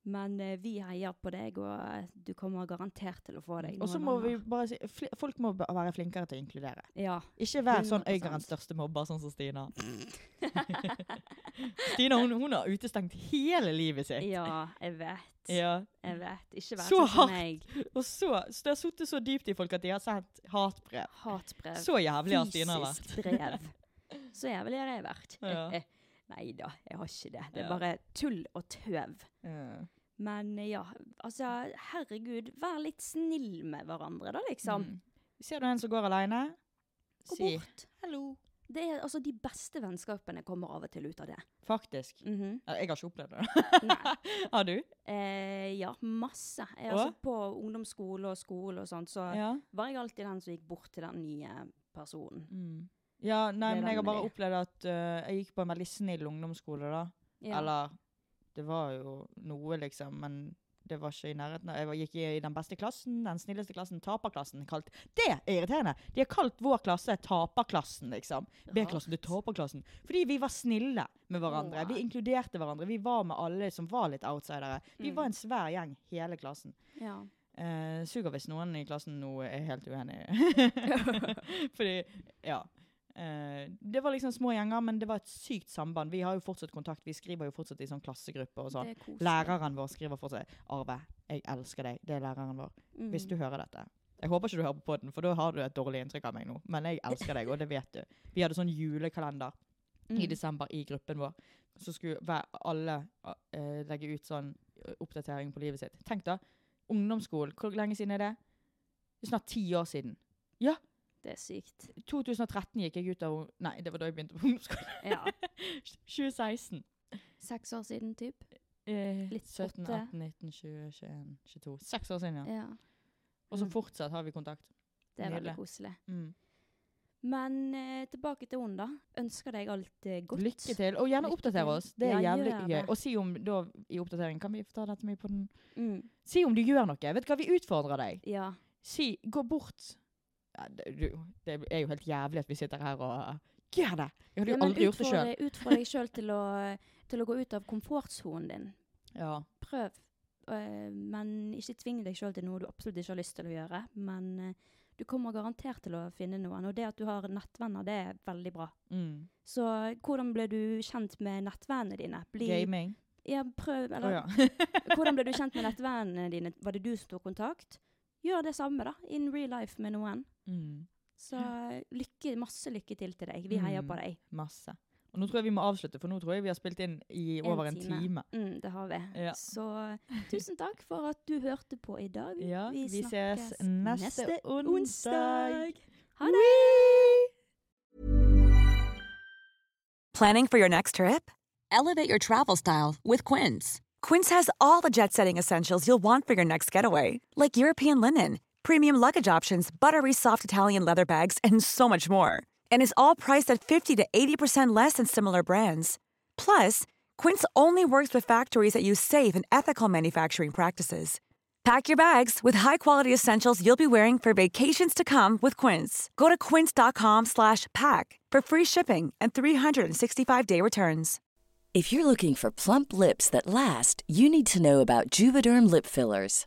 Men eh, vi heier på deg, og eh, du kommer garantert til å få deg Og så må vi bare si Folk må være flinkere til å inkludere. Ja. Ikke vær sånn 100%. Øygarens største mobber, sånn som Stina. <laughs> Stina hun, hun har utestengt hele livet sitt. Ja, jeg vet. Ja. Jeg vet. Ikke vær Så sånn som meg. Og så, så det har sittet så dypt i folk at de har sendt hatbrev. Hatbrev. Så jævlig har Stina vært. Fysisk brev. <laughs> Så jævlig har jeg vært. Ja. Nei da, jeg har ikke det. Det er bare tull og tøv. Men eh, ja, altså herregud, vær litt snill med hverandre, da, liksom. Mm. Ser du en som går alene? Gå Si bort. hallo. Det er, altså, de beste vennskapene kommer av og til ut av det. Faktisk. Mm -hmm. Jeg har ikke opplevd det. <laughs> Har du? Eh, ja, masse. Jeg, altså, på ungdomsskole og skole og sånt, så Ja. var jeg alltid den som gikk bort til den nye personen. Mm. Ja, nei, men jeg har bare opplevd at øh, jeg gikk på en veldig snill ungdomsskole, da. Ja. Eller Det var jo noe, liksom, men det var ikke i nærheten av Jeg var- gikk i den beste klassen, den snilleste klassen, taperklassen. Kalt. Det er irriterende! De har kalt vår klasse taperklassen, liksom. B-klassen til taperklassen. Fordi vi var snille med hverandre. Vi inkluderte hverandre. Vi var med alle som var litt outsidere. Vi Mm. var en svær gjeng, hele klassen. Ja. Uh, suger hvis noen i klassen nå er helt uenig. <laughs> Fordi, ja. Eh, det var liksom små gjenger, men det var et sykt samband. Vi har jo fortsatt kontakt. Vi skriver jo fortsatt i sånn klassegrupper og sånn. Er. Læreren vår skriver fortsatt 'Arve, jeg elsker deg'. Det er læreren vår. Mm. Hvis du hører dette. Jeg håper ikke du hører på podden, for da har du et dårlig inntrykk av meg nå. Men jeg elsker deg, og det vet du. Vi hadde sånn julekalender i Mm. desember i gruppen vår. Så skulle alle uh, legge ut sånn eh, oppdatering på livet sitt. Tenk da, ungdomsskolen, hvor lenge siden er det? Det er snart ti år siden. Ja, Det er sykt. 2013 gikk jeg ut av Nei, det var da jeg begynte på ungdomsskolen. Ja. <laughs> 2016. Seks år siden, typ. Eh, Litt 17, åtte. 18, 19, 20, 21, 22. Seks år siden, ja. Ja. Og så Mm. fortsatt har vi kontakt. Det er veldig koselig. Mm. Men eh, tilbake til henne, da. Ønsker deg alt eh, godt. Lykke til. Og gjerne Lykke oppdater til. oss. Det er Ja, jævlig gøy. det. Og si om da i oppdateringen Kan vi ta dette med på den? Mm. Si om du gjør noe. Vet du hva, vi utfordrer deg. Ja. Si, gå bort det, det er jo helt jævlig at vi sitter her og Gjør det! Jeg hadde jo ja, aldri gjort det sjøl. Utfordre deg sjøl til, til å gå ut av komfortsonen din. Ja. Prøv. Eh, men ikke tving deg sjøl til noe du absolutt ikke har lyst til å gjøre. Men eh, du kommer garantert til å finne noen. Og det at du har nettvenner, det er veldig bra. Mm. Så hvordan ble du kjent med nettvennene dine? Bli- Gaming. Ja, prøv. Eller, oh, ja. <laughs> hvordan ble du kjent med <laughs> nettvennene dine? Var det du som tok kontakt? Gjør det samme, da. In real life med noen. Mm. Så lykke, masse lykke til til deg. Vi heier på Mm, deg. Masse. Og nå tror jeg vi må avslutte, for nå tror jeg vi har spilt inn i over en time. Mm, det har vi. Ja. Så tusen takk for at du hørte på i dag. Ja, vi ses snakkes neste onsdag. Ha det! Planning for your next trip? Elevate your travel style with Quince. Quince has all the jet setting essentials you'll want for your next getaway, like European linen, premium luggage options, buttery soft Italian leather bags, and so much more. And is all priced at 50 to 80% less than similar brands. Plus, Quince only works with factories that use safe and ethical manufacturing practices. Pack your bags with high-quality essentials you'll be wearing for vacations to come with Quince. Go to quince.com slash pack for free shipping and 365-day returns. If you're looking for plump lips that last, you need to know about Juvederm lip fillers.